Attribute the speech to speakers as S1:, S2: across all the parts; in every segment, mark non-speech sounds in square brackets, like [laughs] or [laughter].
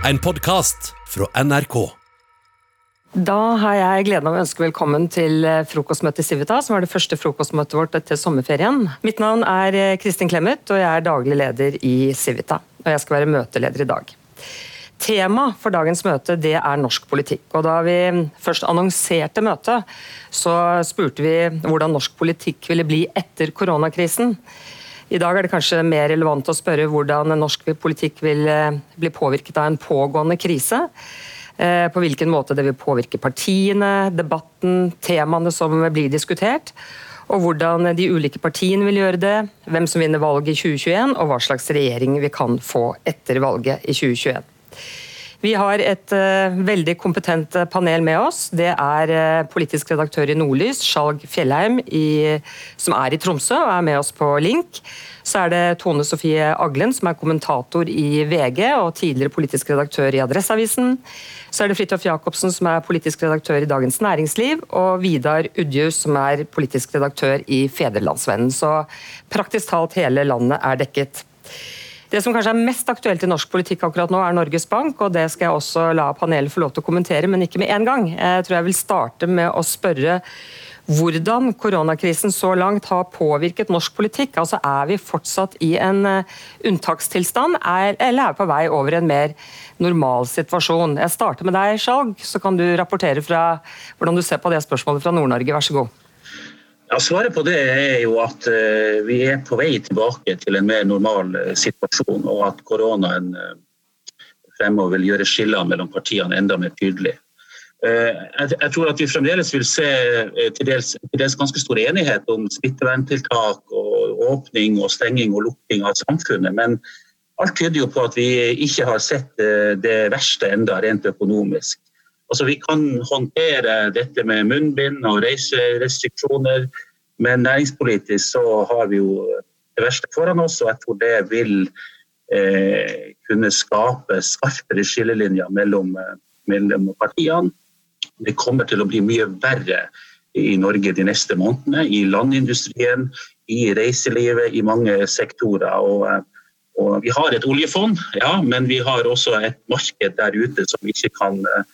S1: En podkast fra NRK.
S2: Da har jeg gleden av å ønske velkommen til eh, frokostmøtet i Civita, som var det første frokostmøtet vårt etter sommerferien. Mitt navn er eh, Kristin Clemet, og jeg er daglig leder i Civita. Og jeg skal være møteleder i dag. Tema for dagens møte det er norsk politikk. og Da vi først annonserte møtet, så spurte vi hvordan norsk politikk ville bli etter koronakrisen. I dag er det kanskje mer relevant å spørre hvordan norsk politikk vil eh, bli påvirket av en pågående krise. Eh, på hvilken måte det vil påvirke partiene, debatten, temaene som blir diskutert. Og hvordan de ulike partiene vil gjøre det, hvem som vinner valget i 2021, og hva slags regjering vi kan få etter valget i 2021. Vi har et uh, veldig kompetent panel med oss. Det er uh, politisk redaktør i Nordlys, Skjalg Fjellheim, i, som er i Tromsø og er med oss på link. Så er det Tone Sofie Aglen, som er kommentator i VG og tidligere politisk redaktør i Adresseavisen. Så er det Fridtjof Jacobsen, som er politisk redaktør i Dagens Næringsliv. Og Vidar Udjus, som er politisk redaktør i Federlandsvennen. Så praktisk talt hele landet er dekket. Det som kanskje er mest aktuelt i norsk politikk akkurat nå, er Norges Bank, og det skal jeg også la panelet få lov til å kommentere, men ikke med en gang. Jeg tror jeg vil starte med å spørre hvordan koronakrisen så langt har påvirket norsk politikk. Altså Er vi fortsatt i en eh, unntakstilstand, eller er vi på vei over en mer normal situasjon? Jeg starter med deg, Skjalg, så kan du rapportere fra hvordan du ser på det spørsmålet fra Nord-Norge. Vær så god.
S3: Ja, Svaret på det er jo at uh, vi er på vei tilbake til en mer normal uh, situasjon, og at koronaen uh, fremover vil gjøre skillene mellom partiene enda mer tydelig. Jeg, tror at vi fremdeles vil se til dels, til dels, ganske stor enighet om smitteverntiltak og åpning og stenging og lukking av samfunnet, men alt tyder jo på at vi ikke har sett det verste enda rent økonomisk. Altså, vi kan håndtere dette med munnbind og reiserestriksjoner, men næringspolitisk så har vi jo det verste foran oss, og jeg tror det vil eh, kunne skape skarpere skillelinjer mellom, eh, mellom, partiene. Det kommer til å bli mye verre i Norge de neste månedene, i landindustrien, i reiselivet, i mange sektorer. og eh, og vi har et oljefond, ja, men vi har også et marked der ute som ikke kan uh,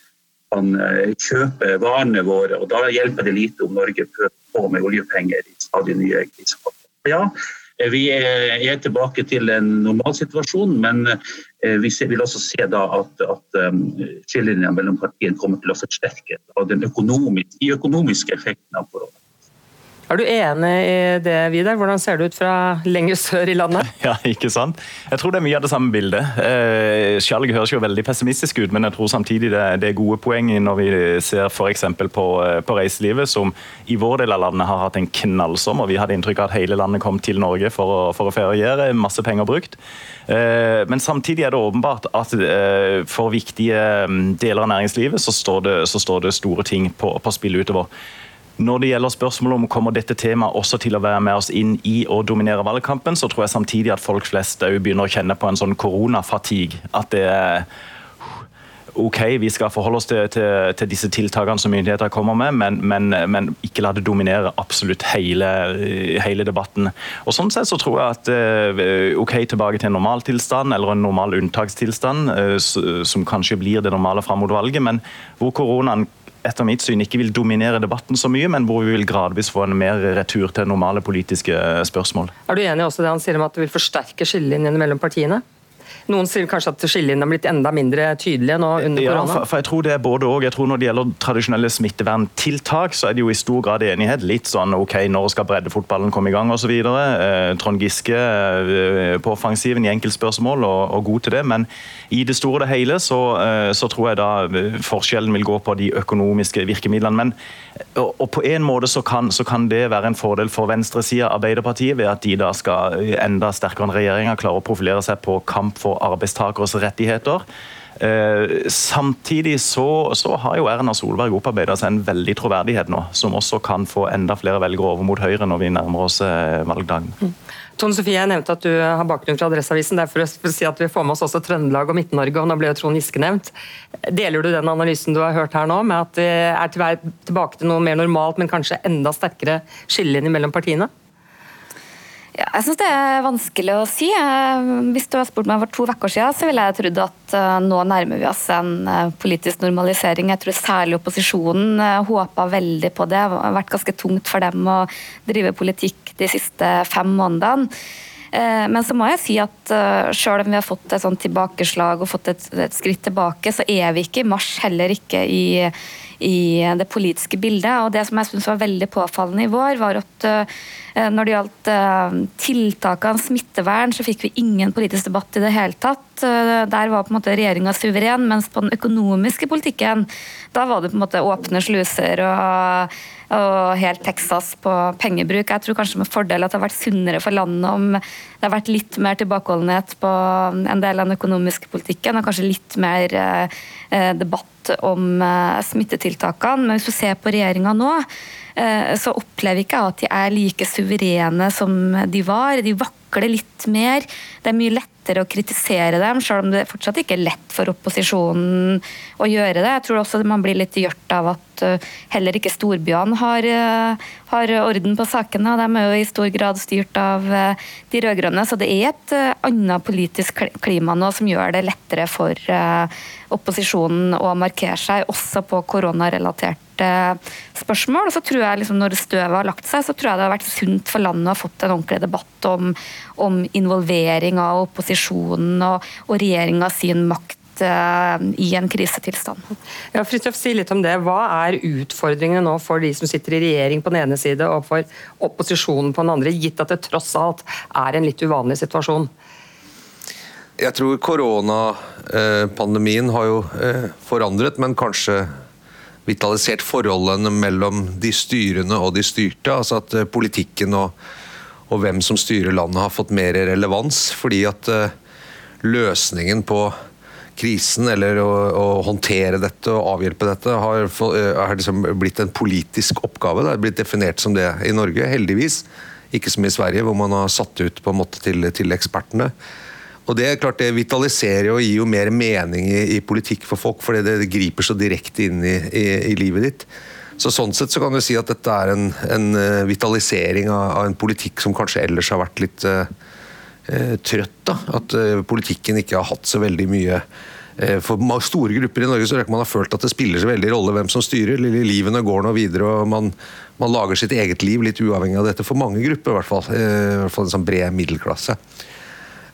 S3: kan eh, kjøpe varene våre. og Da hjelper det lite om Norge pøser på med oljepenger i stadig nye krisepakker. Ja, eh, vi er tilbake til en normalsituasjon, men eh, vi vil også se at, at skillelinjene mellom partiene kommer til å forsterke av de økonomiske effektene av korona.
S2: Er du enig i det, Vidar? Hvordan ser det ut fra lenger sør i landet? [laughs]
S4: Ja, ikke sant? Jeg tror det er mye av det samme bildet. Eh, Skjalg høres jo veldig pessimistisk ut, men jeg tror samtidig det, er gode poeng når vi ser f.eks. På, eh, på reiselivet, som i vår del av landet har hatt en knallsommer. Vi hadde inntrykk av at hele landet kom til Norge for å, for å feriere, masse penger brukt. Eh, men samtidig er det åpenbart at eh, for viktige mm, deler av næringslivet så står det, så står det store ting på, på spill utover. Når det gjelder spørsmålet om kommer dette temaet også til å være med oss inn i og dominere valgkampen, så tror jeg samtidig at folk flest begynner å kjenne på en sånn koronafatigue. At det er OK, vi skal forholde oss til, til, til disse tiltakene som myndigheter kommer med, men, men, men, ikke la det dominere absolutt hele, hele, debatten. Og Sånn sett så tror jeg at eh, OK, tilbake til en normaltilstand, eller en normal unntakstilstand, som kanskje blir det normale fram mot valget, men hvor koronaen etter mitt syn ikke vil dominere debatten så mye, men hvor vi vil gradvis få en mer retur til normale politiske spørsmål.
S2: Er du enig også det han sier om at det vil forsterke skillelinjene mellom partiene? Noen sier kanskje at skillelinjene har blitt enda mindre tydelige nå under
S4: ja,
S2: korona?
S4: For, for, jeg tror det er både og. Jeg tror Når det gjelder tradisjonelle smitteverntiltak, så er det jo i stor grad enighet. Litt sånn OK, når skal breddefotballen komme i gang osv. Eh, Trond Giske eh, på offensiven i enkeltspørsmål og, og god til det. Men i det store og det hele så, eh, så, tror jeg da eh, forskjellen vil gå på de økonomiske virkemidlene. Men, og, og på en måte så kan, så kan, det være en fordel for venstresida, Arbeiderpartiet, ved at de da skal enda sterkere enn regjeringa klare å profilere seg på kamp for arbeidstakeres rettigheter. Eh, samtidig så, så, har jo Erna Solberg opparbeida seg en veldig troverdighet nå, som også kan få enda flere velgere over mot Høyre når vi nærmer oss eh, valgdagen. Mm.
S2: Tone Sofie, jeg nevnte at du har bakgrunn fra Adresseavisen. Derfor vil si at vi får med oss også Trøndelag og Midt-Norge, og nå ble jo Trond Giske nevnt. Deler du den analysen du har hørt her nå, med at vi er tilbake til noe mer normalt, men kanskje enda sterkere skillelinjer mellom partiene?
S5: Ja, jeg syns det er vanskelig å si. Hvis du hadde spurt meg for to uker siden, så ville jeg trodd at eh, nå nærmer vi oss en eh, politisk normalisering. Jeg tror særlig opposisjonen eh, håpa veldig på det. Det har vært ganske tungt for dem å drive politikk de siste fem månedene. Men så må jeg si at selv om vi har fått et sånt tilbakeslag og fått et, et skritt tilbake, så er vi ikke i mars, heller ikke i i det politiske bildet. Og Det som jeg synes var veldig påfallende i vår, var at uh, når det gjaldt uh, tiltakene smittevern, så fikk vi ingen politisk debatt i det hele tatt. Der var på en måte regjeringa suveren, mens på den økonomiske politikken, da var det på en måte åpne sluser og og helt Texas på pengebruk. Jeg tror kanskje med fordel at det har vært sunnere for landet om det har vært litt mer tilbakeholdenhet på en del av den økonomiske politikken, og kanskje litt mer eh, debatt om eh, smittetiltakene. Men hvis du ser på regjeringa nå, så opplever jeg ikke at de er like suverene som de var. De vakler litt mer. Det er mye lettere å kritisere dem, selv om det fortsatt ikke er lett for opposisjonen å gjøre det. Jeg tror også man blir litt gjort av at uh, heller ikke storbyene har, uh, har orden på sakene. De er jo i stor grad styrt av de rød-grønne, så det er et annet politisk klima nå som gjør det lettere for opposisjonen å markere seg, også på koronarelatert spørsmål. Og så tror jeg liksom Når støvet har lagt seg, så tror jeg det har vært sunt for landet å ha fått en ordentlig debatt om, om involvering av opposisjonen og, og regjeringa sin makt eh, i en krisetilstand.
S2: Ja, Fritjof, si litt om det. Hva er utfordringene nå for de som sitter i regjering på den ene side og for opposisjonen på den andre, gitt at det tross alt er en litt uvanlig situasjon?
S6: Jeg tror koronapandemien har jo eh, forandret, men kanskje vitalisert forholdene mellom de styrende og de styrte. Altså at eh, politikken og, og hvem som styrer landet har fått mer relevans. Fordi at uh, løsningen på krisen, eller å, å, håndtere dette og avhjelpe dette, har, uh, har liksom blitt en politisk oppgave. Det er blitt definert som det i Norge, heldigvis. Ikke som i Sverige, hvor man har satt ut på en måte til, til ekspertene. Og Det er klart det vitaliserer og gir jo mer mening i, i politikk for folk, fordi det, griper så direkte inn i, i, i, livet ditt. Så Sånn sett så kan du si at dette er en, en eh, vitalisering av, av, en politikk som kanskje ellers har vært litt uh, trøtt. da, At uh, politikken ikke har hatt så veldig mye uh, For store grupper i Norge så man har følt at det spiller så veldig rolle hvem som styrer. Livene går nå videre, og man, man lager sitt eget liv litt uavhengig av dette. For mange grupper, i hvert fall. I hvert fall en sånn bred middelklasse.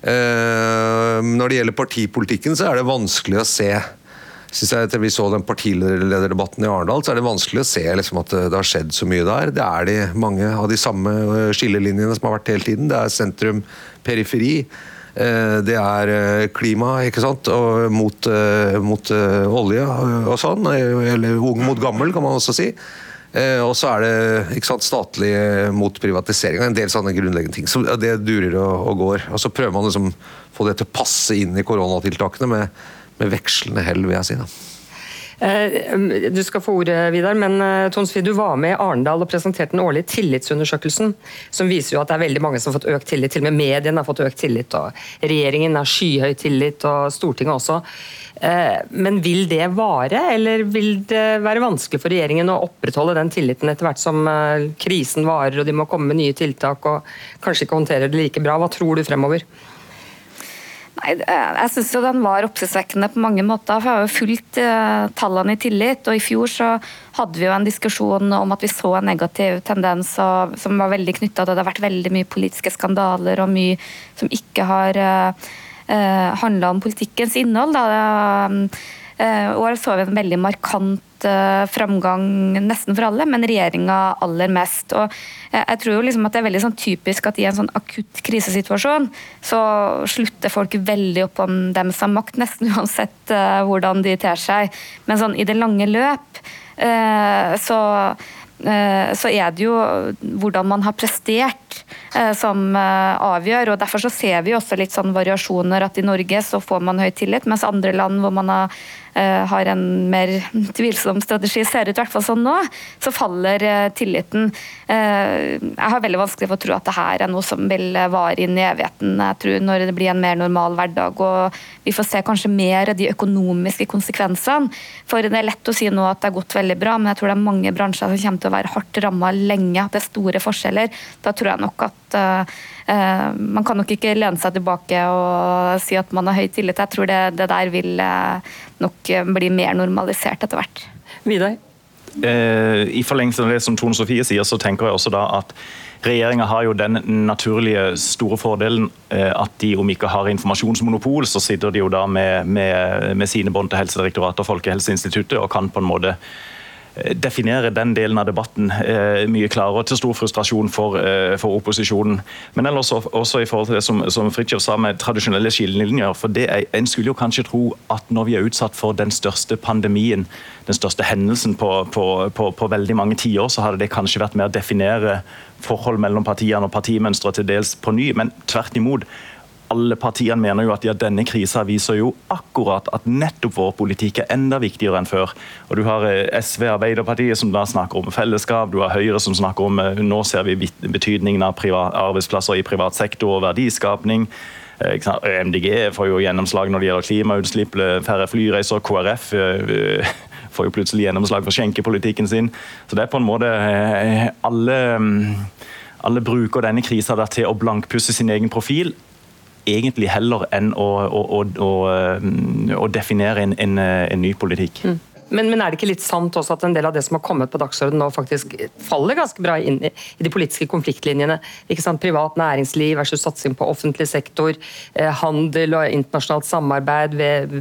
S6: Eh, når det gjelder partipolitikken, så er det vanskelig å se synes jeg Etter vi så den partilederdebatten i Arendal, så er det vanskelig å se liksom, at det har skjedd så mye der. Det er de, mange av de samme eh, skillelinjene som har vært hele tiden. Det er sentrum, periferi. Eh, det er klima, ikke sant, og mot, mot olje og sånn. Eller ung mot gammel, kan man også si. Eh, og så er det ikke sant, statlig mot privatisering. En del sånne grunnleggende ting. Så det durer og, og går. Og så prøver man liksom få det til å passe inn i koronatiltakene med, med vekslende hell, vil jeg si. da.
S2: Eh, du skal få ordet, Vidar, men eh, Tonsfi, du var med i Arendal og presenterte den årlige tillitsundersøkelsen, som viser jo at det er veldig mange som har fått økt tillit. Til og med mediene har fått økt tillit, og regjeringen har skyhøy tillit, og Stortinget også. Eh, men vil det vare, eller vil det være vanskelig for regjeringen å opprettholde den tilliten etter hvert som krisen varer og de må komme med nye tiltak og kanskje ikke håndterer det like bra? Hva tror du fremover?
S5: Nei, jeg syns den var oppsiktsvekkende på mange måter. for Jeg har jo fulgt uh, tallene i tillit. og I fjor så hadde vi jo en diskusjon om at vi så en negativ tendens som var veldig knytta til det har vært veldig mye politiske skandaler og mye som ikke har uh, eh, handla om politikkens innhold. Da. Uh, år så vi en veldig markant uh, framgang nesten for alle, men regjeringa aller mest. Og uh, jeg tror jo liksom at det er veldig sånn typisk at i en sånn akutt krisesituasjon så slutter folk veldig opp om dem som har makt, nesten [laughs] uansett uh, hvordan de ter seg. Men sånn i det lange løp så så er det jo hvordan man har prestert som avgjør. og Derfor så ser vi også litt sånn variasjoner. At i Norge så får man høy tillit, mens andre land hvor man har har en mer tvilsom strategi, ser ut i hvert fall sånn nå, så faller uh, tilliten. Uh, jeg har veldig vanskelig for å tro at det her er noe som vil vare inn i evigheten. Jeg tror når det blir en mer normal hverdag og vi får se kanskje mer av de økonomiske konsekvensene. For det er lett å si nå at det har gått veldig bra, men jeg tror det er mange bransjer som kommer til å være hardt ramma lenge. At det er store forskjeller. Da tror jeg nok at man kan nok ikke lene seg tilbake og si at man har høy tillit. Jeg tror det, det der vil uh, nok bli mer normalisert etter hvert.
S2: Vidar?
S4: I forlengelse av det som Tone Sofie sier, så tenker jeg også da at Regjeringa har jo den naturlige store fordelen at de om ikke har informasjonsmonopol, så sitter de jo da med, med, med sine bånd til Helsedirektoratet og Folkehelseinstituttet og kan på en måte Eh, definere den delen av debatten eh, mye klarere, til stor frustrasjon for, eh, for opposisjonen. Men ellers også i forhold til det som, som Fridtjof sa med tradisjonelle skillelinjer. for er, En skulle jo kanskje tro at når vi er utsatt for den største pandemien, den største hendelsen på, på, på, på veldig mange tiår, så hadde det kanskje vært med å definere forhold mellom partiene og partimønstre til dels på ny. Men tvert imot alle partiene mener jo at ja, denne krisa viser jo akkurat at nettopp vår politikk er enda viktigere enn før. Og Du har eh, SV Arbeiderpartiet som da snakker om fellesskap, du har Høyre som snakker om eh, nå ser vi betydningen av arbeidsplasser i privat sektor og verdiskapning. Eh, MDG får jo gjennomslag når det gjelder klimautslipp, færre flyreiser. KrF [laughs] får jo plutselig gjennomslag for skjenkepolitikken sin. Så det er på en måte alle, mm, alle bruker denne krisa til å blankpusse sin egen profil egentlig heller enn å, å, å, å definere en, en, en, ny politikk. Mm.
S2: Men, men, er det ikke litt sant også at en del av det som har kommet på dagsordenen nå, faktisk faller ganske bra inn i, i de politiske konfliktlinjene? Ikke sant? Privat næringsliv versus satsing på offentlig sektor, eh, handel og internasjonalt samarbeid ved,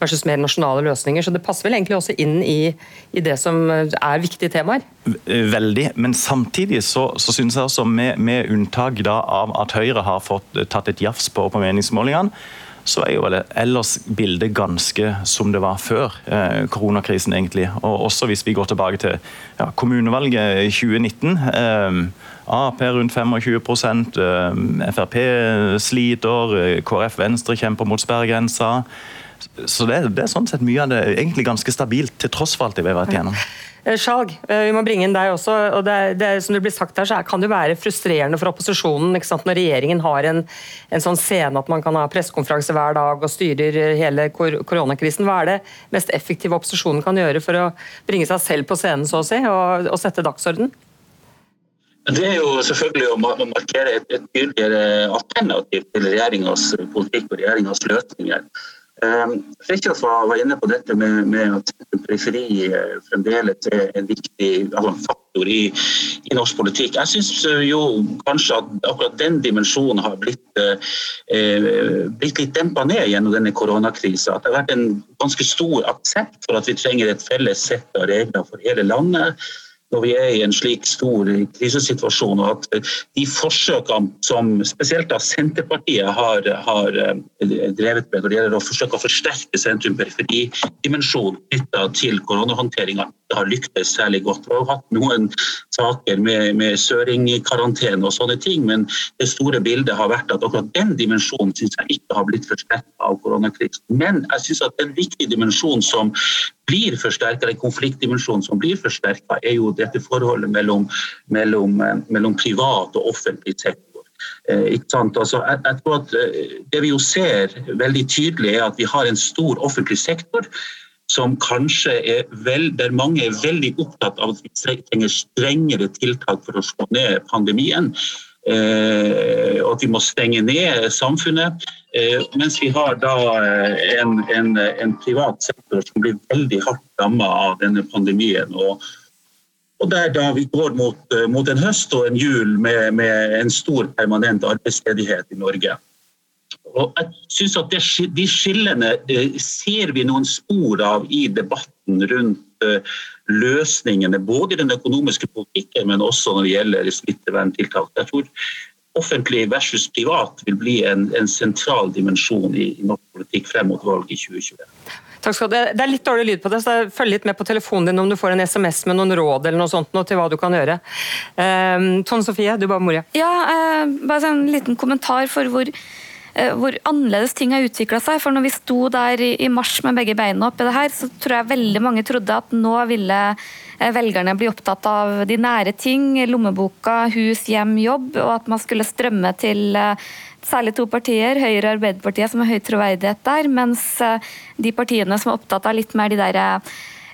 S2: versus mer nasjonale løsninger. Så det passer vel egentlig også inn i, i det som er viktige temaer?
S4: Veldig, men samtidig så, så synes jeg også, med, med unntak av at Høyre har fått tatt et jafs på, på meningsmålingene, så er jo ellers bildet ganske som det var før eh, koronakrisen, egentlig. Og også hvis vi går tilbake til ja, kommunevalget i 2019. Eh, Ap rundt 25 eh, Frp sliter, eh, KrF Venstre kjemper mot sperregrensa. Så det, det, er sånn sett mye av det egentlig ganske stabilt, til tross for alt det vi har vært igjennom.
S2: Eh, Skjalg, eh, vi må bringe inn deg også. og det, det, som det blir sagt her, så kan det være frustrerende for opposisjonen når regjeringen har en, en sånn scene at man kan ha pressekonferanse hver dag og styrer hele kor koronakrisen. Hva er det mest effektive opposisjonen kan gjøre for å bringe seg selv på scenen så å si, og, og sette dagsorden?
S3: Det er jo selvfølgelig å markere et, et tydeligere alternativ til regjeringas politikk og regjeringas løsninger. Ehm, var inne på dette med, med at periferi eh, fremdeles er en viktig altså, faktor i, i, norsk politikk. Jeg syns eh, jo kanskje at akkurat den dimensjonen har blitt, eh, blitt litt dempa ned gjennom denne koronakrisa. At det har vært en ganske stor aksept for at vi trenger et felles sett av regler for hele landet når vi er i en slik stor krisesituasjon, og at eh, de forsøkene som spesielt da Senterpartiet har, har eh, drevet med når det gjelder å forsøke å forsterke sentrum-periferi-dimensjonen knytta til koronahåndteringa, har lyktes særlig godt. Vi har hatt noen saker med, med søringkarantene og sånne ting, men det store bildet har vært at akkurat den dimensjonen synes jeg ikke har blitt forsterket av koronakrisen. Men jeg synes at en viktig dimensjon som blir forsterka, en konfliktdimensjon som blir forsterka, er jo dette forholdet mellom, mellom, mellom privat og offentlig sektor. Eh, altså, jeg, jeg, tror at eh, Det vi jo ser veldig tydelig, er at vi har en stor offentlig sektor som kanskje er vel, der mange er veldig opptatt av at vi trenger strengere tiltak for å slå ned pandemien. Eh, og at vi må stenge ned samfunnet. Eh, mens vi har da eh, en, en, en privat sektor som blir veldig hardt ramma av denne pandemien. Og, og der da vi går mot, mot, en høst og en jul med, med en stor permanent arbeidsledighet i Norge. Og jeg synes at det, De skillene eh, ser vi noen spor av i debatten rundt eh, løsningene, både i den økonomiske politikken, men også når det gjelder smitteverntiltak. Jeg tror offentlig versus privat vil bli en, en sentral dimensjon i, i norsk politikk frem mot valget i 2021.
S2: Takk skal du ha. Det er litt dårlig lyd på det, så følg litt med på telefonen din om du får en SMS med noen råd eller noe sånt noe til hva du kan gjøre. Um, Tone Sofie, du ba om ordet.
S5: Ja, uh, bare en liten kommentar for hvor eh, hvor annerledes ting har utvikla seg. For når vi sto der i, mars med begge beina oppi det her, så tror jeg veldig mange trodde at nå ville eh, velgerne bli opptatt av de nære ting, lommeboka, hus, hjem, jobb, og at man skulle strømme til særlig to partier, Høyre og Arbeiderpartiet, som har høy troverdighet der, mens de partiene som er opptatt av litt mer de der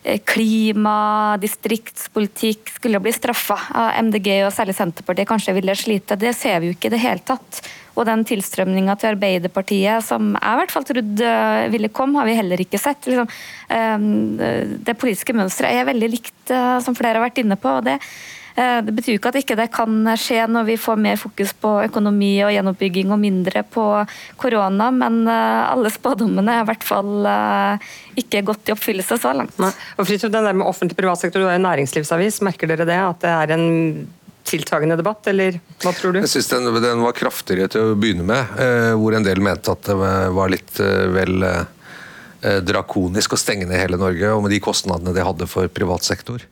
S5: Eh, klima, distriktspolitikk skulle bli straffa av MDG og særlig Senterpartiet kanskje ville slite. Det ser vi jo ikke i det hele tatt. Og den tilstrømninga til Arbeiderpartiet som jeg i hvert fall trodde ville komme, har vi heller ikke sett. Liksom, eh, det politiske mønsteret er veldig likt, eh, som flere har vært inne på. og det Eh, det betyr ikke at ikke det kan skje når vi får mer fokus på økonomi og gjenoppbygging og mindre på korona, men eh, alle spådommene er i hvert fall eh, ikke gått i oppfyllelse så langt.
S2: Nei. Og Fritjof, den der med offentlig privat sektor, du er jo næringslivsavis, merker dere det? At det er en tiltagende debatt, eller hva tror du?
S6: Jeg syns den, den, var kraftigere til å begynne med, hvor en del mente at det var litt vel drakonisk å stenge ned hele Norge, og med de kostnadene det hadde for privat sektor.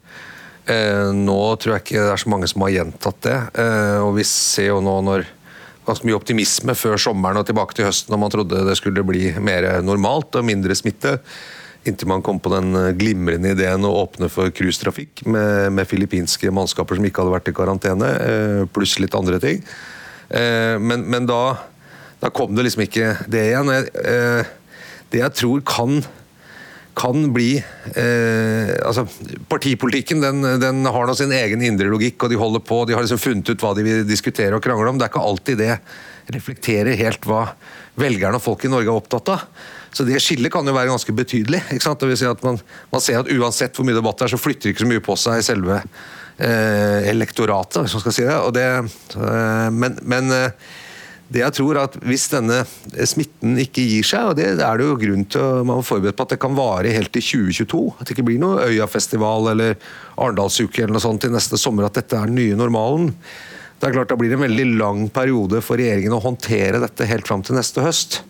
S6: Eh, nå tror jeg ikke det er så mange som har gjentatt det. Eh, og vi ser jo nå når ganske mye optimisme før sommeren og tilbake til høsten når man trodde det skulle bli mer normalt og mindre smitte. Inntil man kom på den glimrende ideen å åpne for cruisetrafikk med, med filippinske mannskaper som ikke hadde vært i karantene, eh, pluss litt andre ting. Men, men da, da, kom det liksom ikke det igjen. Det jeg tror kan kan bli eh, altså Partipolitikken den, den har nå sin egen indre logikk, og de holder på, de har liksom funnet ut hva de vil diskutere og krangle om. Det er ikke alltid det reflekterer helt hva velgerne og folk i Norge er opptatt av. Så det skillet kan jo være ganske betydelig. ikke sant? Det vil si at man, man ser at uansett hvor mye debatt det er, så flytter det ikke så mye på seg i selve eh, elektoratet, hvis man skal si det. det eh, men, men eh, det jeg tror at Hvis denne smitten ikke gir seg, og det er det jo grunn til å man er forberedt på at det kan vare helt til 2022, at det ikke blir noe Øyafestival eller Arendalsuke eller noe sånt til neste sommer, at dette er den nye normalen. Det er klart Da blir det en veldig lang periode for regjeringen å håndtere dette helt fram til neste høst.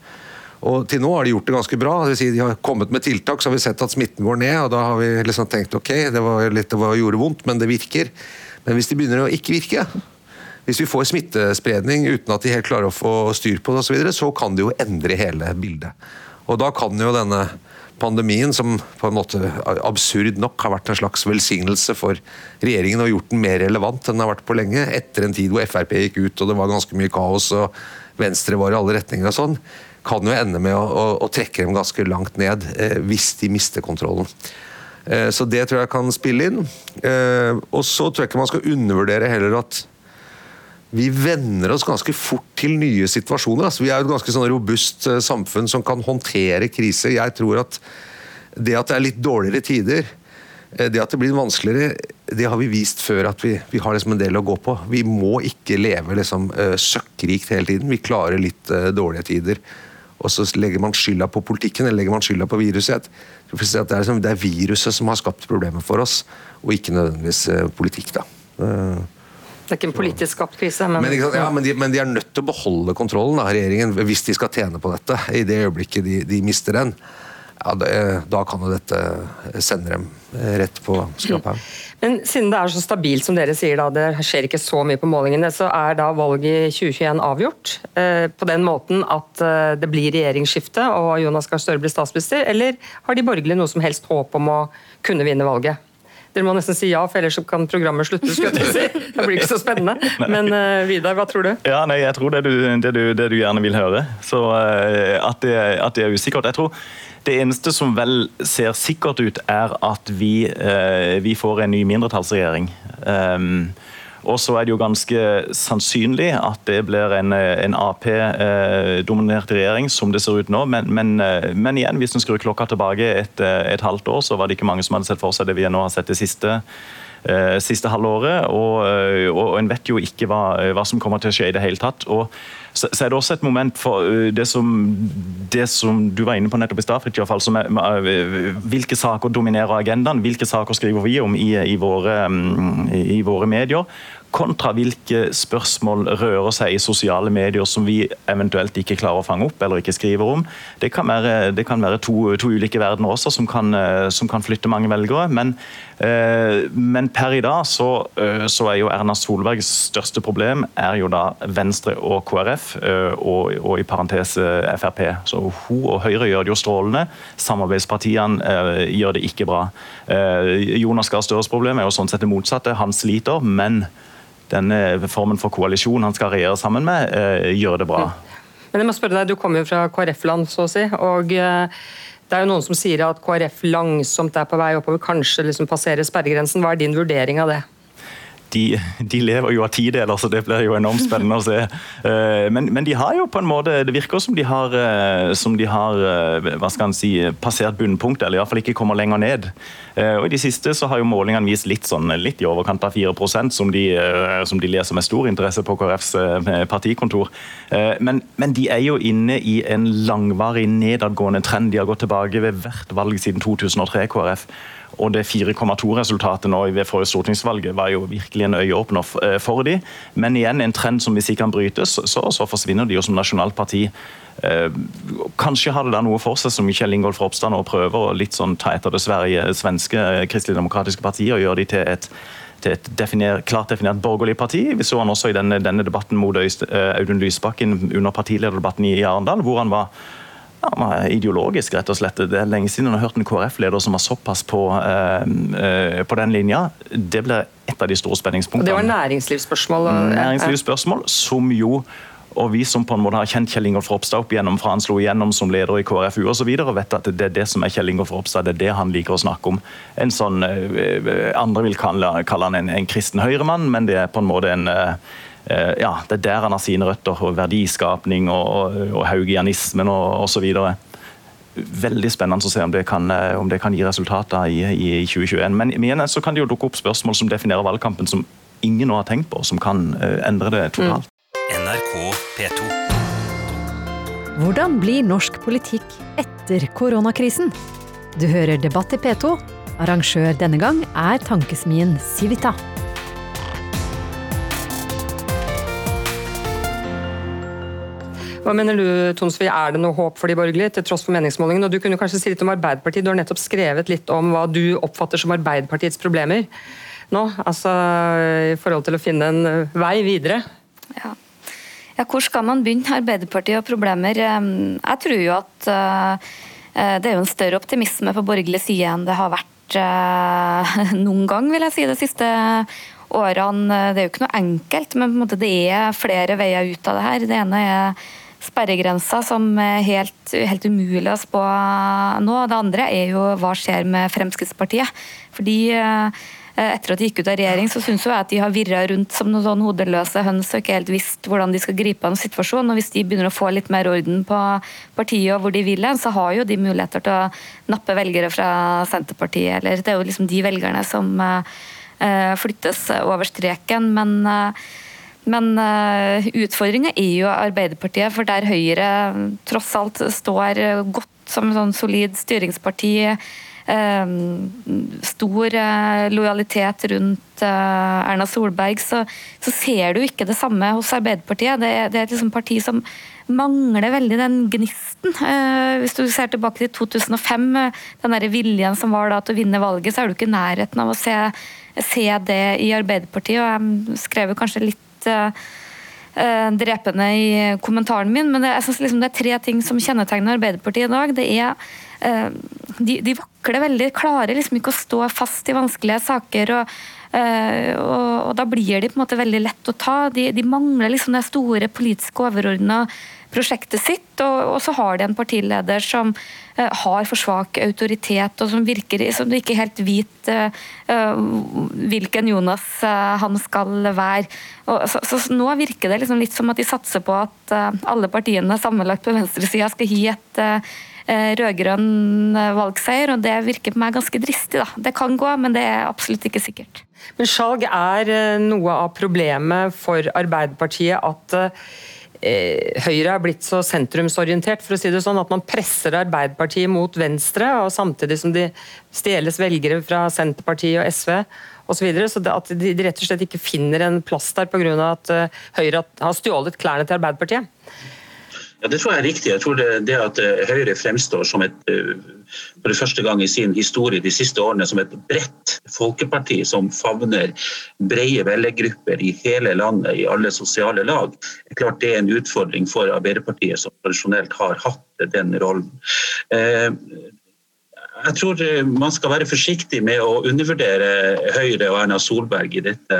S6: Og Til nå har de gjort det ganske bra. Det vil si de har kommet med tiltak, så har vi sett at smitten går ned. og Da har vi liksom tenkt ok, det var litt det var, gjorde vondt, men det virker. Men hvis de begynner å ikke virke, hvis vi får smittespredning uten at de helt klarer å få styr på det osv., så, så kan det jo endre hele bildet. Og da kan jo denne pandemien, som på en måte absurd nok har vært en slags velsignelse for regjeringen og gjort den mer relevant enn den har vært på lenge, etter en tid hvor Frp gikk ut og det var ganske mye kaos og Venstre var i alle retninger og sånn, kan jo ende med å, å, å trekke dem ganske langt ned eh, hvis de mister kontrollen. Eh, så det tror jeg kan spille inn. Eh, og så tror jeg ikke man skal undervurdere heller at vi venner oss ganske fort til nye situasjoner. Altså, vi er jo et ganske sånn robust uh, samfunn som kan håndtere kriser. Jeg tror at det at det er litt dårligere tider, uh, det at det blir vanskeligere, det har vi vist før at vi, vi har liksom en del å gå på. Vi må ikke leve liksom, uh, søkkrikt hele tiden. Vi klarer litt dårlige tider. Og så legger man skylda på politikken eller legger man skylda på viruset. Det er, liksom, det er viruset som har skapt problemet for oss, og ikke nødvendigvis politikk. da.
S2: Det er ikke en politisk skapt krise. Men,
S6: men, ja, men, de, men, de, er nødt til å beholde kontrollen, da, regjeringen, hvis de skal tjene på dette. I det øyeblikket de, de mister den, ja, det, da kan jo dette sende dem rett på skraphaugen.
S2: Men siden det er så stabilt som dere sier, da, det skjer ikke så mye på målingene, så er da valget i 2021 avgjort? Eh, på den måten at eh, det blir regjeringsskifte og Jonas Gahr Støre blir statsminister, eller har de borgerlige noe som helst håp om å kunne vinne valget? Dere må nesten si ja, for ellers kan programmet slutte. Skal jeg si. Det blir ikke så spennende. Men uh, Vidar, hva tror du?
S4: Ja, nei, Jeg tror det du, det du, det du gjerne vil høre. Så uh, at, det, at, det, er usikkert. Jeg tror det eneste som vel ser sikkert ut, er at vi, uh, vi får en ny mindretallsregjering. Um, og så er det jo ganske sannsynlig at det blir en, en Ap-dominert regjering, som det ser ut nå. Men, men, men igjen, hvis en skrur klokka tilbake et, et, halvt år, så var det ikke mange som hadde sett for seg det vi nå har sett det siste eh, siste halvåret. Og, og, og en vet jo ikke hva, hva, som kommer til å skje i det hele tatt. og så, så er det også et moment for det som, det som du var inne på nettopp i stad, som er hvilke saker dominerer agendaen, hvilke saker skriver vi om i, i, våre, i våre medier kontra hvilke spørsmål rører seg i sosiale medier som vi eventuelt ikke klarer å fange opp eller ikke skriver om. Det kan være, det kan være to, to, ulike verdener også som kan, eh, som kan flytte mange velgere. Men, eh, men, per i dag så, eh, så, er jo Erna Solbergs største problem er jo da Venstre og KrF, og, og i parentes Frp. Så hun og Høyre gjør det jo strålende. Samarbeidspartiene gjør det ikke bra. Jonas Gahr Støres problem er jo sånn sett det motsatte. Han sliter, men denne formen for koalisjon han skal regjere sammen med, eh, gjør det bra.
S2: Men jeg må spørre deg, Du kommer jo fra KrF-land, så å si. og eh, det er jo Noen som sier at KrF langsomt er på vei oppover, kanskje liksom passerer sperregrensen. Hva er din vurdering av det?
S4: De, de, lever jo av tideler, så det blir jo enormt spennende å se. Eh, men, men, de har jo på en måte Det virker som de har, eh, som de har eh, hva skal han si, passert bunnpunktet, eller iallfall ikke kommer lenger ned. Og I de siste så har jo målingene vist litt, sånn, litt i overkant av 4% som de, som de leser med stor interesse på KrFs partikontor. Men, men de er jo inne i en langvarig nedadgående trend. De har gått tilbake ved hvert valg siden 2003, KrF. Og det 4,2-resultatet nå ved forrige stortingsvalget var jo virkelig en øyeåpner eh, for de. Men igjen en trend som hvis ikke kan brytes, så, så forsvinner de jo som nasjonalt parti. Eh, kanskje har det da noe for seg som Kjell Ingolf Ropstad nå prøver å litt sånn ta etter det sverige, svenske eh, kristelig-demokratiske partiet og gjøre de til et til et definer, klart definert borgerlig parti. Vi så han også i denne, denne debatten mot Audun Lysbakken under partilederdebatten i Arendal, hvor han var ja, ideologisk, rett og slett. Det er lenge siden jeg har hørt en KrF-leder som var såpass på, eh, eh, på den linja. Det blir et av de store spenningspunktene.
S2: Det var næringslivsspørsmål?
S4: Næringslivsspørsmål, som jo og vi som på en måte har kjent Kjell Ingolf Ropstad opp igjennom fra han slo igjennom som leder i KrFU osv., vet at det er det som er Kjell Ingolf Ropstad, det er det han liker å snakke om. En sånn, eh, Andre vil kalle, kalle han en, en kristen høyremann, men det er på en måte en Eh, ja, det er der han har sine røtter. og Verdiskapning og, og haugianismen og osv. Veldig spennende å se om det kan, eh, om det kan gi resultater i, i 2021. Men igjen så kan det jo dukke opp spørsmål som definerer valgkampen som ingen nå har tenkt på, som kan eh, endre det totalt. Mm. NRK P2.
S7: Hvordan blir norsk politikk etter koronakrisen? Du hører Debatt i P2. Arrangør denne gang er tankesmien Civita.
S2: Hva mener du, Tonsvi, er det noe håp for de borgerlige, til tross for meningsmålingene? Og du kunne kanskje si litt om Arbeiderpartiet. Du har nettopp skrevet litt om hva du oppfatter som Arbeiderpartiets problemer nå, altså i forhold til å finne en eh, vei videre.
S5: Ja. ja hvor skal man begynne? Arbeiderpartiet og problemer. Jeg tror jo at uh, det er jo en større optimisme på borgerlig side enn det har vært [laughs] noen gang, vil jeg si, de siste årene. Det er jo ikke noe enkelt, men det er flere veier ut av det her. Det ene er sperregrensa som er helt, helt, umulig å spå nå. Det andre er jo hva skjer med Fremskrittspartiet. Fordi eh, etter at de gikk ut av regjering, så syns jeg at de har virra rundt som noen sånn hodeløse høns og ikke helt visst hvordan de skal gripe an situasjonen. Og hvis de begynner å få litt mer orden på partiet og hvor de vil hen, så har jo de muligheter til å nappe velgere fra Senterpartiet. Eller det er jo liksom de velgerne som eh, flyttes over streken. men eh, men uh, utfordringa er jo Arbeiderpartiet, for der Høyre tross alt står godt som sånn solid styringsparti. Uh, stor uh, lojalitet rundt Erna Solberg, så, så, ser du ikke det samme hos Arbeiderpartiet. Det, det er et liksom parti som mangler veldig den gnisten. hvis du ser tilbake til 2005, den der viljen som var da til å vinne valget, så er du ikke i nærheten av å se, se det i Arbeiderpartiet. og Jeg skrev kanskje litt uh, drepende i kommentaren min, men jeg synes liksom det er tre ting som kjennetegner Arbeiderpartiet i dag. Det er uh, de, de, vakler veldig, klarer liksom ikke å stå fast i vanskelige saker. og og, og, Da blir de på en måte veldig lett å ta. De, de mangler liksom det store politiske overordna prosjektet sitt. Og, og, så har de en partileder som uh, har for svak autoritet, og som virker som du ikke helt vet uh, hvilken Jonas uh, han skal være. Og, så, så, nå virker det liksom litt som at de satser på at alle partiene sammenlagt på venstresida skal gi et rød-grønn valgseier, og det virker på meg ganske dristig. da. Det kan gå, men det er absolutt ikke sikkert.
S2: Men salg er noe av problemet for Arbeiderpartiet at eh, Høyre er blitt så sentrumsorientert, for å si det sånn, at man presser Arbeiderpartiet mot venstre, og samtidig som de stjeles velgere fra Senterpartiet og SV osv. Så, videre, så at de, rett og slett ikke finner en plass der pga. at Høyre har stjålet klærne til Arbeiderpartiet?
S3: Ja, Det tror jeg er riktig. Jeg tror det, det at eh, Høyre fremstår som et, eh, for første gang i sin historie de siste årene som et bredt folkeparti som favner brede velgergrupper i hele landet, i alle sosiale lag. Det er klart det er en utfordring for Arbeiderpartiet, som tradisjonelt har hatt den rollen. Eh, jeg tror man skal være forsiktig med å undervurdere Høyre og Erna Solberg i dette,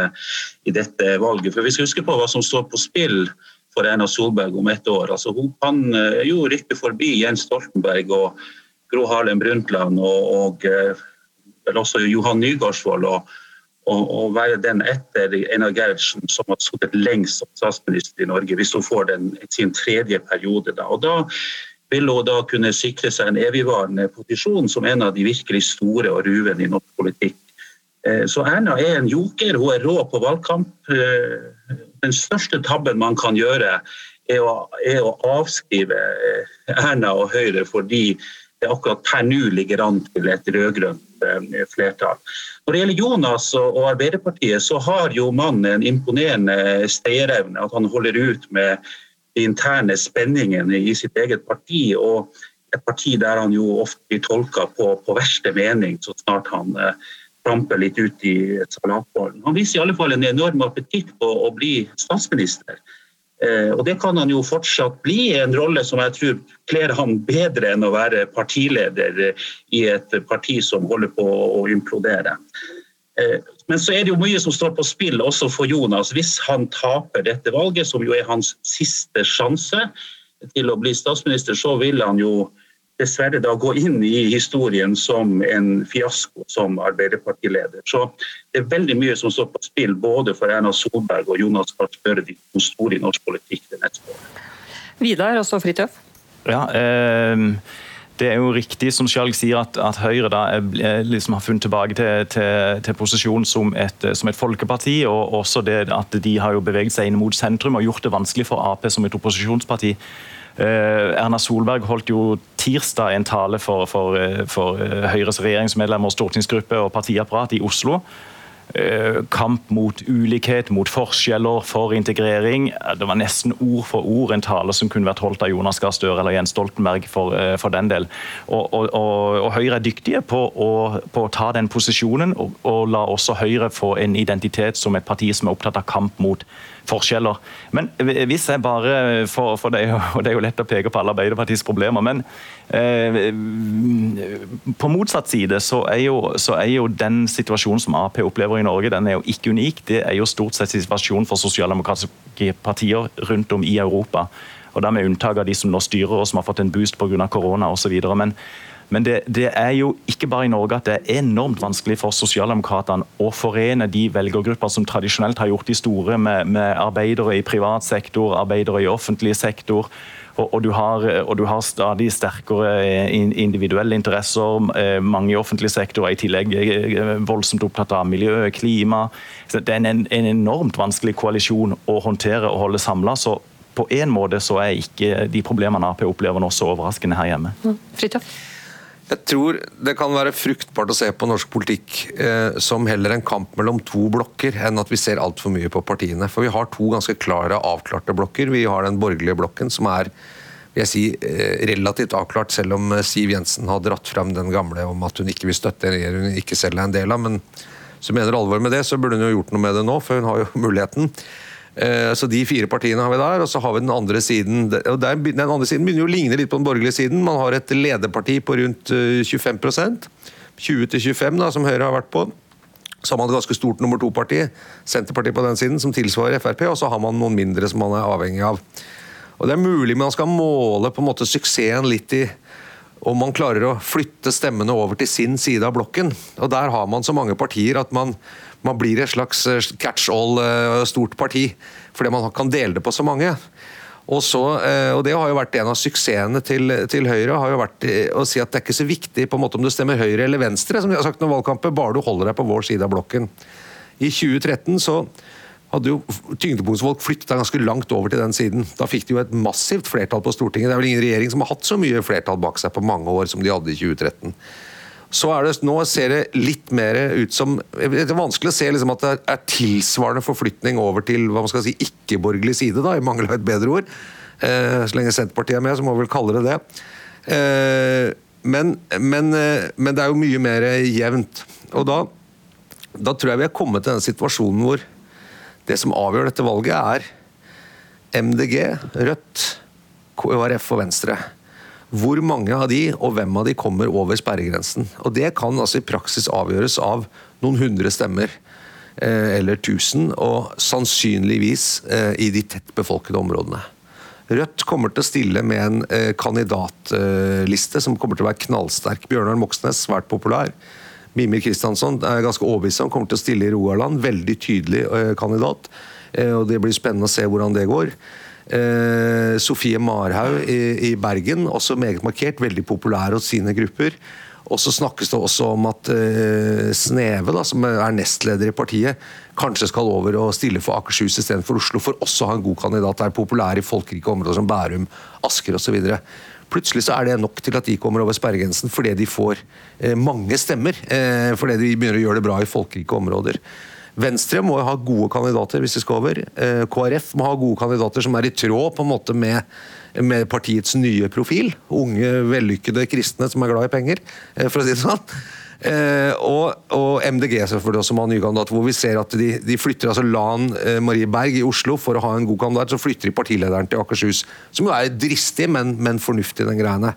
S3: i dette valget. For Vi skal huske på hva som står på spill for Erna Solberg om ett år. Altså, hun kan eh, jo rykke forbi Jens Stoltenberg og Gro Harlem Brundtland og, og eh, også Johan Nygaardsvold. Og, og, være den etter Einar Gerhardsen som har sittet lengst som statsminister i Norge, hvis hun får den, sin tredje periode. Da. Og da vil hun da kunne sikre seg en evigvarende posisjon som en av de virkelig store og ruvende i norsk politikk. Eh, så Erna er en joker, hun er rå på valgkamp den største tabben man kan gjøre, er å, er å avskrive eh, Erna og Høyre fordi det akkurat per nå ligger an til et rød-grønt eh, flertall. Når det gjelder Jonas og Arbeiderpartiet, så har jo mannen en imponerende stayerevne. At han holder ut med de interne spenningene i sitt eget parti. og et parti der han jo ofte blir tolka på, på verste mening så snart han eh, trampe litt ut i salatbollen. Han viser i alle fall en enorm appetitt på å bli statsminister. Eh, og det kan han jo fortsatt bli, en rolle som jeg tror kler han bedre enn å være partileder i et parti som holder på å implodere. Eh, men så er det jo mye som står på spill også for Jonas. Hvis han taper dette valget, som jo er hans siste sjanse til å bli statsminister, så vil han jo dessverre da gå inn i historien som en fiasko som Arbeiderpartileder. Så det er veldig mye som står på spill både for Erna Solberg og Jonas Gahr Støre, de to store i norsk politikk det neste året.
S2: Vidar, også Fridtjof?
S4: Ja, eh, det er jo riktig som Skjalg sier, at, at Høyre da er, liksom har funnet tilbake til, til, til posisjon som et, som et, folkeparti. og også det at De har jo beveget seg inn mot sentrum og gjort det vanskelig for Ap som et opposisjonsparti Eh, Erna Solberg holdt jo tirsdag en tale for, for, eh, for eh, Høyres regjeringsmedlemmer, stortingsgruppe og partiapparat i Oslo. Kamp mot ulikhet, mot forskjeller, for integrering. Det var nesten ord for ord en tale som kunne vært holdt av Jonas Gahr Støre eller Jens Stoltenberg for, for den del. Og, og, og, og, Høyre er dyktige på å, på å ta den posisjonen, og, la også Høyre få en identitet som et parti som er opptatt av kamp mot forskjeller. Men hvis jeg bare for, for det, og det er jo lett å peke på alle Arbeiderpartiets problemer, men eh, på motsatt side så er, jo, så er, jo, den situasjonen som Ap opplever i Norge, den er jo ikke unik. Det er jo stort sett situasjonen for sosialdemokratiske partier rundt om i Europa. Og da Med unntak av de som nå styrer og som har fått en boost pga. korona osv. Men men det, det, er jo ikke bare i Norge at det er enormt vanskelig for sosialdemokratene å forene de velgergrupper som tradisjonelt har gjort de store, med, med arbeidere i privat sektor, arbeidere i offentlig sektor. Og, og, du har, og, du har, stadig sterkere individuelle interesser. Eh, mange i offentlig sektor er i tillegg eh, voldsomt opptatt av miljø, klima. Så det er en, en enormt vanskelig koalisjon å håndtere og holde samla. På en måte så er ikke de problemene Ap opplever nå så overraskende her hjemme.
S2: Mm.
S6: Jeg tror det kan være fruktbart å se på norsk politikk eh, som heller en kamp mellom to blokker, enn at vi ser altfor mye på partiene. For vi har to ganske klare, avklarte blokker. Vi har den borgerlige blokken, som er jeg si, eh, relativt avklart, selv om eh, Siv Jensen har dratt fram den gamle om at hun ikke vil støtte en regjering hun ikke selv er en del av. Men så mener alvor med det, så burde hun jo gjort noe med det nå, for hun har jo [laughs] muligheten. Eh, så De fire partiene har vi der, og så har vi den andre siden. og Den andre siden begynner jo å ligne litt på den borgerlige siden. Man har et lederparti på rundt 25% 20-25 da, som Høyre har vært på. Så har man et ganske stort nummer to-parti, Senterpartiet på den siden, som tilsvarer Frp. Og så har man noen mindre som man er avhengig av. Og Det er mulig man skal måle på en måte suksessen litt i om man klarer å flytte stemmene over til sin side av blokken. Og Der har man så mange partier at man, man blir et slags eh, catch-all eh, stort parti, fordi man kan dele det på så mange. Og, så, eh, og Det har jo vært en av suksessene til, til, Høyre. har jo vært å si at Det er ikke så viktig på en måte om du stemmer Høyre eller Venstre, som de har sagt noen valgkamper, bare du holder deg på vår side av blokken. I 2013 så hadde jo tyngdepunktsfolk flytta ganske langt over til den siden. Da fikk de jo et massivt flertall på Stortinget. Det er vel ingen regjering som har hatt så mye flertall bak seg på mange år som de hadde i 2013. Så er det, Nå ser det litt mer ut som Det er vanskelig å se liksom at det er tilsvarende forflytning over til hva man skal si, ikke-borgerlig side, da, i mangel av et bedre ord. Eh, så lenge Senterpartiet er med, så må vi vel kalle det det. Eh, men, men, eh, men, det er jo mye mer jevnt. Og da, da tror jeg vi er kommet til den situasjonen hvor det som avgjør dette valget, er MDG, Rødt, KrF og Venstre. Hvor mange av de og hvem av de kommer over sperregrensen. Og Det kan altså i praksis avgjøres av noen hundre stemmer eh, eller tusen, og sannsynligvis eh, i de tett befolkede områdene. Rødt kommer til å stille med en eh, kandidatliste som kommer til å være knallsterk. Bjørnar Moxnes, svært populær. Mimir Kristiansson er ganske overbevist om kommer til å stille i Rogaland. Veldig tydelig kandidat. Og Det blir spennende å se hvordan det går. Eh, Sofie Marhaug i, i, Bergen, også meget markert. Veldig populær hos sine grupper. Og så snakkes det også om at eh, Sneve, da, som er nestleder i partiet, kanskje skal over og stille for Akershus istedenfor Oslo, for også å ha en god kandidat. Er populær i folkerike områder som Bærum, Asker osv. Plutselig så er det nok til at de kommer over sperregrensen fordi de får eh, mange stemmer. Uh, fordi de begynner å gjøre det bra i folkerike områder. Venstre må ha gode kandidater hvis de skal over. KrF må ha gode kandidater som er i tråd på en måte med med partiets nye profil. Unge, vellykkede kristne som er glad i penger, eh, for å si det sånn. Eh, og, og, MDG selvfølgelig også har ny kandidat, hvor vi ser at de, de flytter altså Lan eh, Marie Berg i Oslo for å ha en god kandidat, så flytter de partilederen til Akershus. Som jo er dristig, men, men fornuftig, den greiene.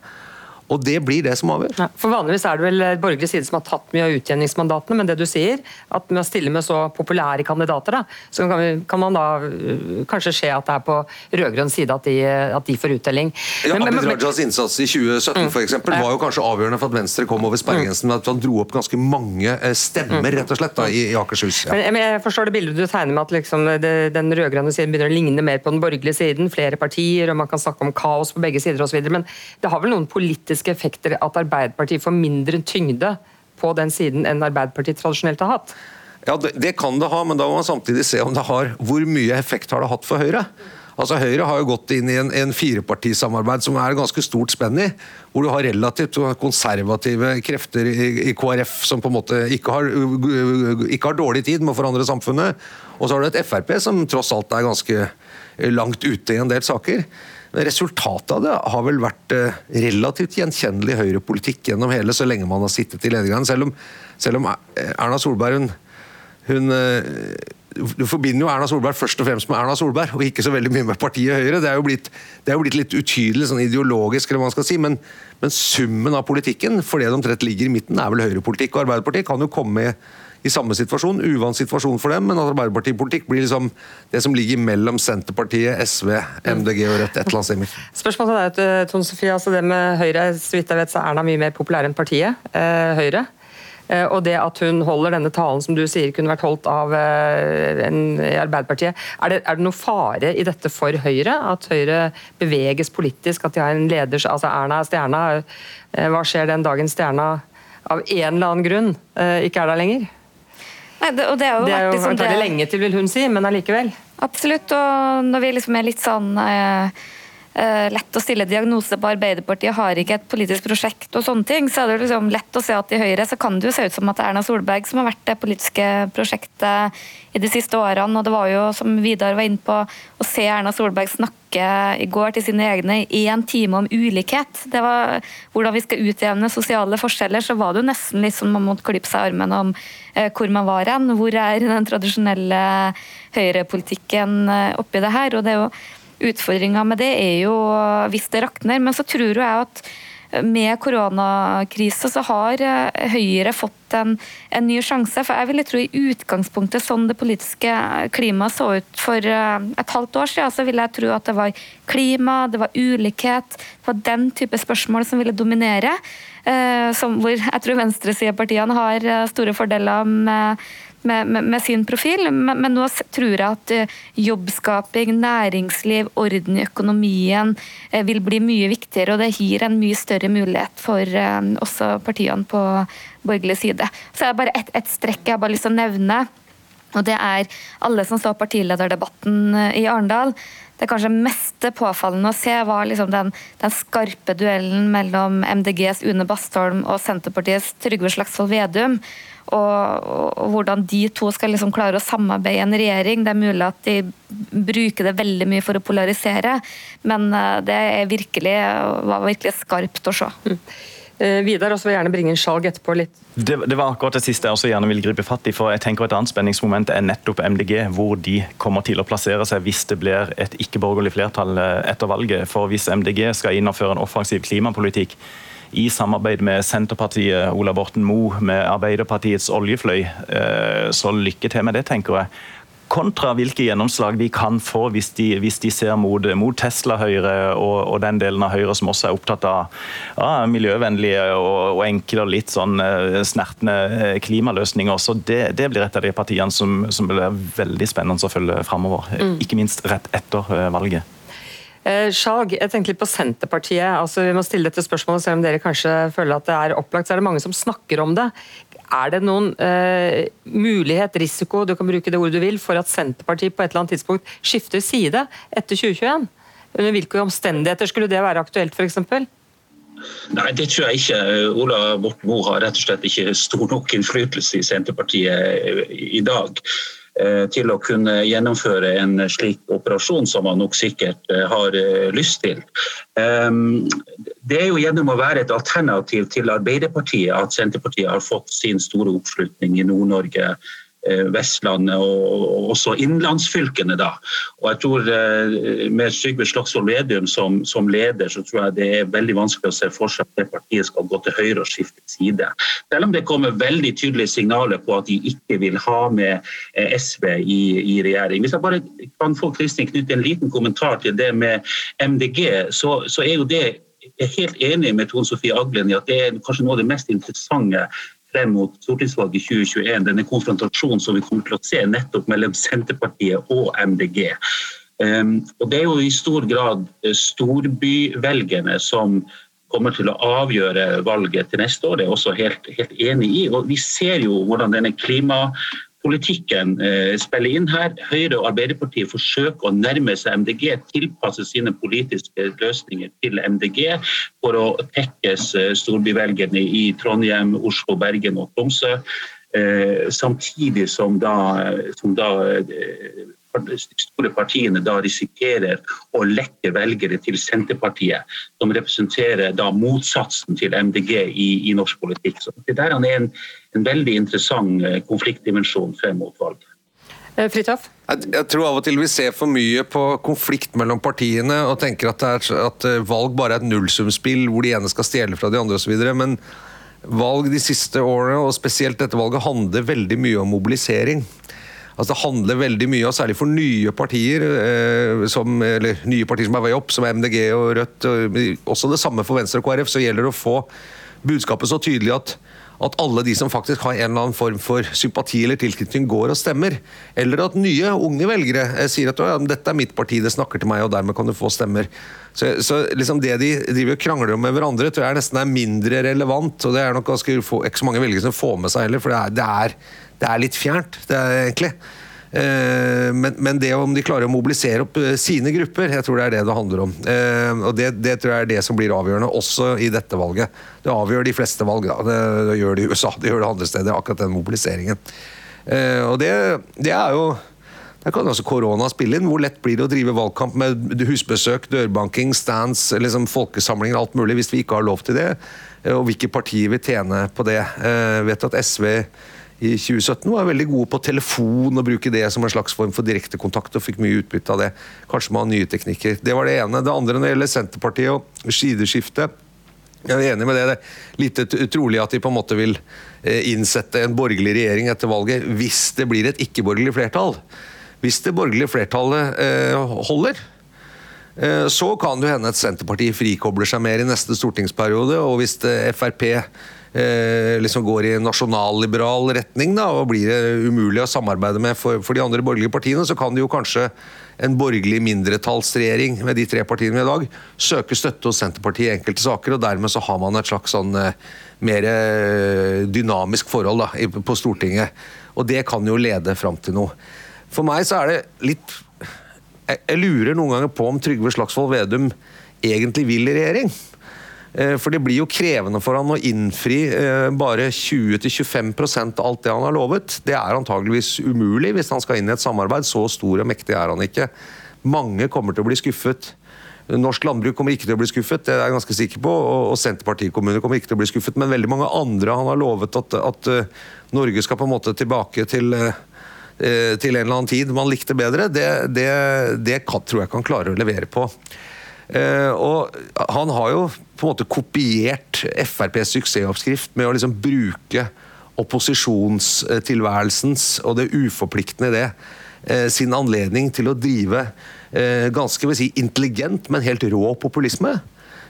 S6: Og det blir det som avgjør. Ja,
S2: for Vanligvis er det vel borgerlig side som har tatt mye av utjevningsmandatene, men det du sier, at med å stille med så populære kandidater, da, så kan, kan man da uh, kanskje se at det er på rød-grønn side at de, at de, får uttelling.
S6: Ja, men, Abid Rajas innsats i 2017 mm, for eksempel, var jo kanskje avgjørende for at Venstre kom over sperregrensen, mm. at han dro opp ganske mange eh, stemmer rett og slett da, i, i Akershus.
S2: Ja. Men, jeg forstår det bildet du tegner med at liksom, det, den rød-grønne siden begynner å ligne mer på den borgerlige siden, flere partier, og man kan snakke om kaos på begge sider osv., men det har vel noen politiske politiske effekter at Arbeiderpartiet får mindre tyngde på den siden enn Arbeiderpartiet tradisjonelt har hatt?
S6: Ja, det, det, kan det ha, men da må man samtidig se om det har hvor mye effekt har det hatt for Høyre. Altså Høyre har jo gått inn i en, en firepartisamarbeid som er ganske stort spenn i. Hvor du har relativt konservative krefter i, i KrF som på en måte ikke har, ikke har, dårlig tid med å forandre samfunnet. Og så har du et Frp som tross alt er ganske langt ute i en del saker. Resultatet av det har vel vært eh, relativt gjenkjennelig høyrepolitikk gjennom hele, så lenge man har sittet i ledergangen. Selv, selv, om eh, Erna Solberg hun, hun eh, du forbinder jo Erna Solberg først og fremst med Erna Solberg, og ikke så veldig mye med partiet Høyre. Det er jo blitt, er jo blitt litt utydelig sånn ideologisk, eller hva man skal si, men, men summen av politikken, for det de omtrent ligger i midten, er vel høyrepolitikk. Og Arbeiderpartiet kan jo komme i i samme situasjon. Uvant situasjon for dem, men at Arbeiderpartipolitikk blir liksom det som ligger mellom Senterpartiet, SV, MDG og Rødt. et eller annet sted.
S2: Spørsmålet til deg, eh, Tone Sofie. Altså det med Høyre, så vidt jeg vet så er Erna mye mer populær enn partiet eh, Høyre. Eh, og det at hun holder denne talen som du sier kunne vært holdt av en i Arbeiderpartiet. Er det, er det noen fare i dette for Høyre? At Høyre beveges politisk? At de har en leder Altså Erna er stjerna. Hva skjer den dagen stjerna av en eller annen grunn ikke er der lenger?
S5: Nei, det, og det, har jo,
S2: det jo liksom det... lenge til, vil hun si, men allikevel.
S5: Absolutt. Og når vi liksom er litt sånn eh, lett å stille diagnose på Arbeiderpartiet, har ikke et politisk prosjekt og sånne ting, så er det liksom lett å se at i Høyre så kan det jo se ut som at det er Erna Solberg som har vært det politiske prosjektet i de siste årene. Og det var jo, som Vidar var inne på, å se Erna Solberg snakke i går til sine egne i én time om ulikhet. Det var hvordan vi skal utjevne sosiale forskjeller, så var det jo nesten litt som man måtte klippe seg armen om eh, hvor man var hen. Hvor er den tradisjonelle høyrepolitikken eh, oppi det her? Og det er jo Utfordringa med det er jo hvis det rakner, men så tror jeg at med koronakrisa så har eh, Høyre fått en, en, ny sjanse. For jeg ville tro i utgangspunktet sånn det politiske klimaet så ut for eh, et halvt år siden, så ville jeg tro at det var klima, det var ulikhet, det var den type spørsmål som ville dominere. Eh, som, hvor jeg tror venstresidepartiene har store fordeler med med, med, med sin profil. Men, men, nå tror jeg at eh, jobbskaping, næringsliv, orden i økonomien eh, vil bli mye viktigere. Og det gir en mye større mulighet for eh, også partiene på borgerlig side. Så er det bare ett et strekk jeg har bare lyst til å nevne. Og det er alle som så partilederdebatten i Arendal. Det kanskje mest påfallende å se var liksom den, den, skarpe duellen mellom MDGs Une Bastholm og Senterpartiets Trygve Slagsvold Vedum. Og, og, hvordan de to skal liksom klare å samarbeide i en regjering. Det er mulig at de bruker det veldig mye for å polarisere, men eh, det virkelig, var virkelig skarpt å se. Mm.
S2: Eh, Vidar, også vil gjerne bringe inn Skjalg etterpå litt.
S4: Det, det, var akkurat det siste jeg også gjerne vil gripe fatt i. for jeg tenker Et annet spenningsmoment er nettopp MDG, hvor de kommer til å plassere seg hvis det blir et ikke-borgerlig flertall eh, etter valget. For Hvis MDG skal innføre en offensiv klimapolitikk i samarbeid med Senterpartiet, Ola Borten Moe, med Arbeiderpartiets oljefløy, eh, så lykke til med det, tenker jeg kontra hvilke gjennomslag de kan få hvis de, hvis de ser mot, mot Tesla-Høyre og, og, den delen av Høyre som også er opptatt av ja, miljøvennlige og, og, enkle og litt sånn uh, snertne eh, klimaløsninger. Så det, det, blir et av de partiene som, som blir veldig spennende å følge framover. Mm. Ikke minst rett etter valget.
S2: Skjalg, jeg tenker litt på Senterpartiet. altså Vi må stille dette spørsmålet, selv om dere kanskje føler at det er opplagt. så er det mange som snakker om det. Er det noen uh, mulighet, risiko, du kan bruke det ordet du vil, for at Senterpartiet på et eller annet tidspunkt skifter side etter 2021? Under hvilke omstendigheter skulle det være aktuelt, f.eks.?
S3: Nei, det tror jeg ikke. Ola Borten Moe har rett og slett ikke stor nok innflytelse i Senterpartiet i dag. Eh, til å kunne gjennomføre en slik operasjon som man nok sikkert eh, har eh, lyst til. Ehm, det er jo gjennom å være et alternativ til Arbeiderpartiet at Senterpartiet har fått sin store oppslutning i Nord-Norge Vestlandet og også innlandsfylkene. da. Og jeg tror eh, Med Sygve Slagsvold Vedum som, som, leder, så tror jeg det er veldig vanskelig å se for seg at det partiet skal gå til høyre og skifte side. Selv om det kommer veldig tydelige signaler på at de ikke vil ha med eh, SV i, i regjering. Hvis jeg bare kan få Kristin knytte en liten kommentar til det med MDG, så, så er jo det jeg er helt enig med Tone Sofie Aglen i at det er kanskje noe av det mest interessante frem mot stortingsvalget 2021, denne konfrontasjonen som vi kommer til å se nettopp mellom Senterpartiet og MDG. Um, og Det er jo i stor grad eh, storbyvelgerne som kommer til å avgjøre valget til neste år. Det er jeg også helt, helt enig i. Og Vi ser jo hvordan denne klima politikken eh, spiller inn her. Høyre og Arbeiderpartiet forsøker å nærme seg MDG, tilpasse sine politiske løsninger til MDG for å tekkes eh, storbyvelgerne i Trondheim, Oslo, Bergen og Tromsø. Eh, samtidig som da, som da store partiene da risikerer å lekke velgere til Senterpartiet, som representerer da motsatsen til MDG i, i norsk politikk. Så det der er en, en veldig interessant eh, konfliktdimensjon frem mot valget.
S2: Eh, Fritjof?
S6: Jeg, jeg, tror av og til vi ser for mye på konflikt mellom partiene og tenker at, er, at eh, valg bare er et nullsumspill hvor de ene skal stjele fra de andre osv. Men valg de siste årene, og spesielt dette valget, handler veldig mye om mobilisering. Altså Det handler veldig mye, og særlig for nye partier, eh, som, eller nye partier som er vei opp, som MDG og Rødt, og også det samme for Venstre og KrF, så gjelder det å få budskapet så tydelig at at alle de som faktisk har en eller annen form for sympati eller tilknytning, går og stemmer. Eller at nye, unge velgere eh, sier at ja, dette er mitt parti, det snakker til meg, og dermed kan du få stemmer. Så, så liksom det de driver og krangler om med hverandre, tror jeg nesten er mindre relevant. Og det er nok ganske få, ikke så mange velgere som får med seg heller, for det er, det er det er litt fjernt, det er egentlig. Eh, men, men, det om de klarer å mobilisere opp eh, sine grupper, jeg tror det er det det handler om. Eh, og det, det tror jeg er det som blir avgjørende, også i dette valget. Det avgjør de fleste valg. Da. Det, det gjør det i USA, det gjør det andre steder, akkurat den mobiliseringen. Og det, det er jo der kan også korona spille inn. Hvor lett blir det å drive valgkamp med husbesøk, dørbanking, stands, liksom folkesamlinger, alt mulig, hvis vi ikke har lov til det? Og hvilke partier vil tjene på det? Jeg vet at SV i 2017 var veldig gode på telefon og bruke det som en slags form for direktekontakt og fikk mye utbytte av det. Kanskje man har nye teknikker. Det var det ene. Det andre når det gjelder Senterpartiet og skideskifte. Jeg er enig med det. Det er lite trolig at de på en måte vil eh, innsette en borgerlig regjering etter valget hvis det blir et ikke-borgerlig flertall. Hvis det borgerlige flertallet eh, holder, eh, så kan det hende at Senterpartiet frikobler seg mer i neste stortingsperiode. Og hvis Frp eh, liksom går i nasjonalliberal retning da, og blir umulig å samarbeide med for, for, de andre borgerlige partiene, så kan det jo kanskje en borgerlig mindretallsregjering med de tre partiene i dag søke støtte hos Senterpartiet i enkelte saker, og dermed så har man et slags sånn eh, mer eh, dynamisk forhold da, på Stortinget. Og det kan jo lede fram til noe. For meg så er det litt jeg lurer noen ganger på om Trygve Slagsvold Vedum egentlig vil i regjering. Eh, for det blir jo krevende for han å innfri eh, bare 20-25% av alt det han har lovet. Det er antageligvis umulig hvis han skal inn i et samarbeid. Så stor og mektig er han ikke. Mange kommer til å bli skuffet. Norsk landbruk kommer ikke til å bli skuffet, det er jeg ganske sikker på. Og Senterpartikommuner kommer ikke til å bli skuffet. Men veldig mange andre han har lovet at, at eh, Norge skal på en måte tilbake til til en eller annen tid man likte bedre, det, det, det tror jeg kan klare å levere på. Eh, og han har jo på en måte kopiert FrPs suksessoppskrift med å liksom bruke opposisjonstilværelsens og det uforpliktende det eh, sin anledning til å drive eh, ganske si, intelligent, men helt rå populisme.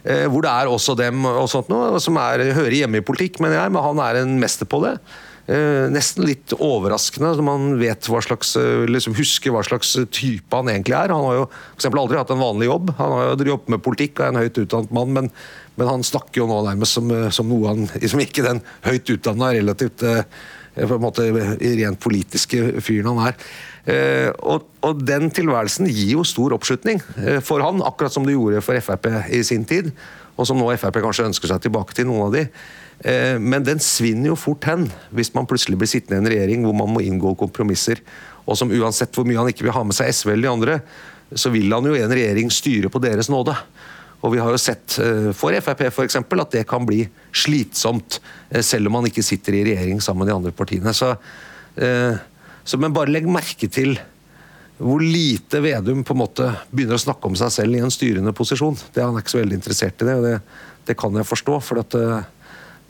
S6: Hvor det er også dem og sånt noe, som er, hører hjemme i politikk, men, jeg, men han er en mester på det. Eh, nesten litt overraskende når man vet hva slags, eh, liksom husker hva slags type han egentlig er. Han har jo eksempel aldri hatt en vanlig jobb. Han har jo jobbet med politikk og er en høyt utdannet mann, men, men han snakker jo nå nærmest som, eh, som noe han [laughs] liksom ikke den høyt utdanna, relativt på en måte rent politiske fyren han er. Og, og, Den tilværelsen gir jo stor oppslutning for han, akkurat som det gjorde for Frp i sin tid. Og som nå Frp kanskje ønsker seg tilbake til, noen av de. Eh, men den svinner jo fort hen hvis man plutselig blir sittende i en regjering hvor man må inngå kompromisser, og som uansett hvor mye han ikke vil ha med seg SV eller de andre, så vil han jo i en regjering styre på deres nåde. Og vi har jo sett eh, for Frp eksempel, at det kan bli slitsomt, eh, selv om man ikke sitter i regjering sammen med de andre partiene. Så, så men bare legg merke til hvor lite Vedum på en måte begynner å snakke om seg selv i en styrende posisjon. Det er Han ikke så veldig interessert i det, og det, det kan jeg forstå. for at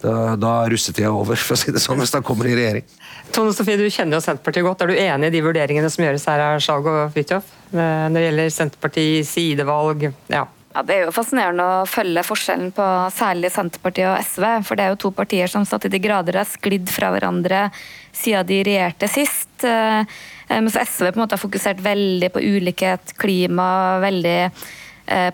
S6: da, da er russetida over, for å si det sånn, hvis han kommer i regjering.
S2: Tone Sofie, du kjenner jo Senterpartiet godt. Er du enig i de vurderingene som gjøres her av Skjalg og Fridtjof når det gjelder Senterpartiet, sidevalg? Ja.
S5: Ja, Det er jo fascinerende å følge forskjellen på særlig Senterpartiet og SV. For det er jo to partier som satt i de grader har sklidd fra hverandre siden de regjerte sist. Eh, mens SV på en måte har fokusert veldig på ulikhet, klima, veldig Eh,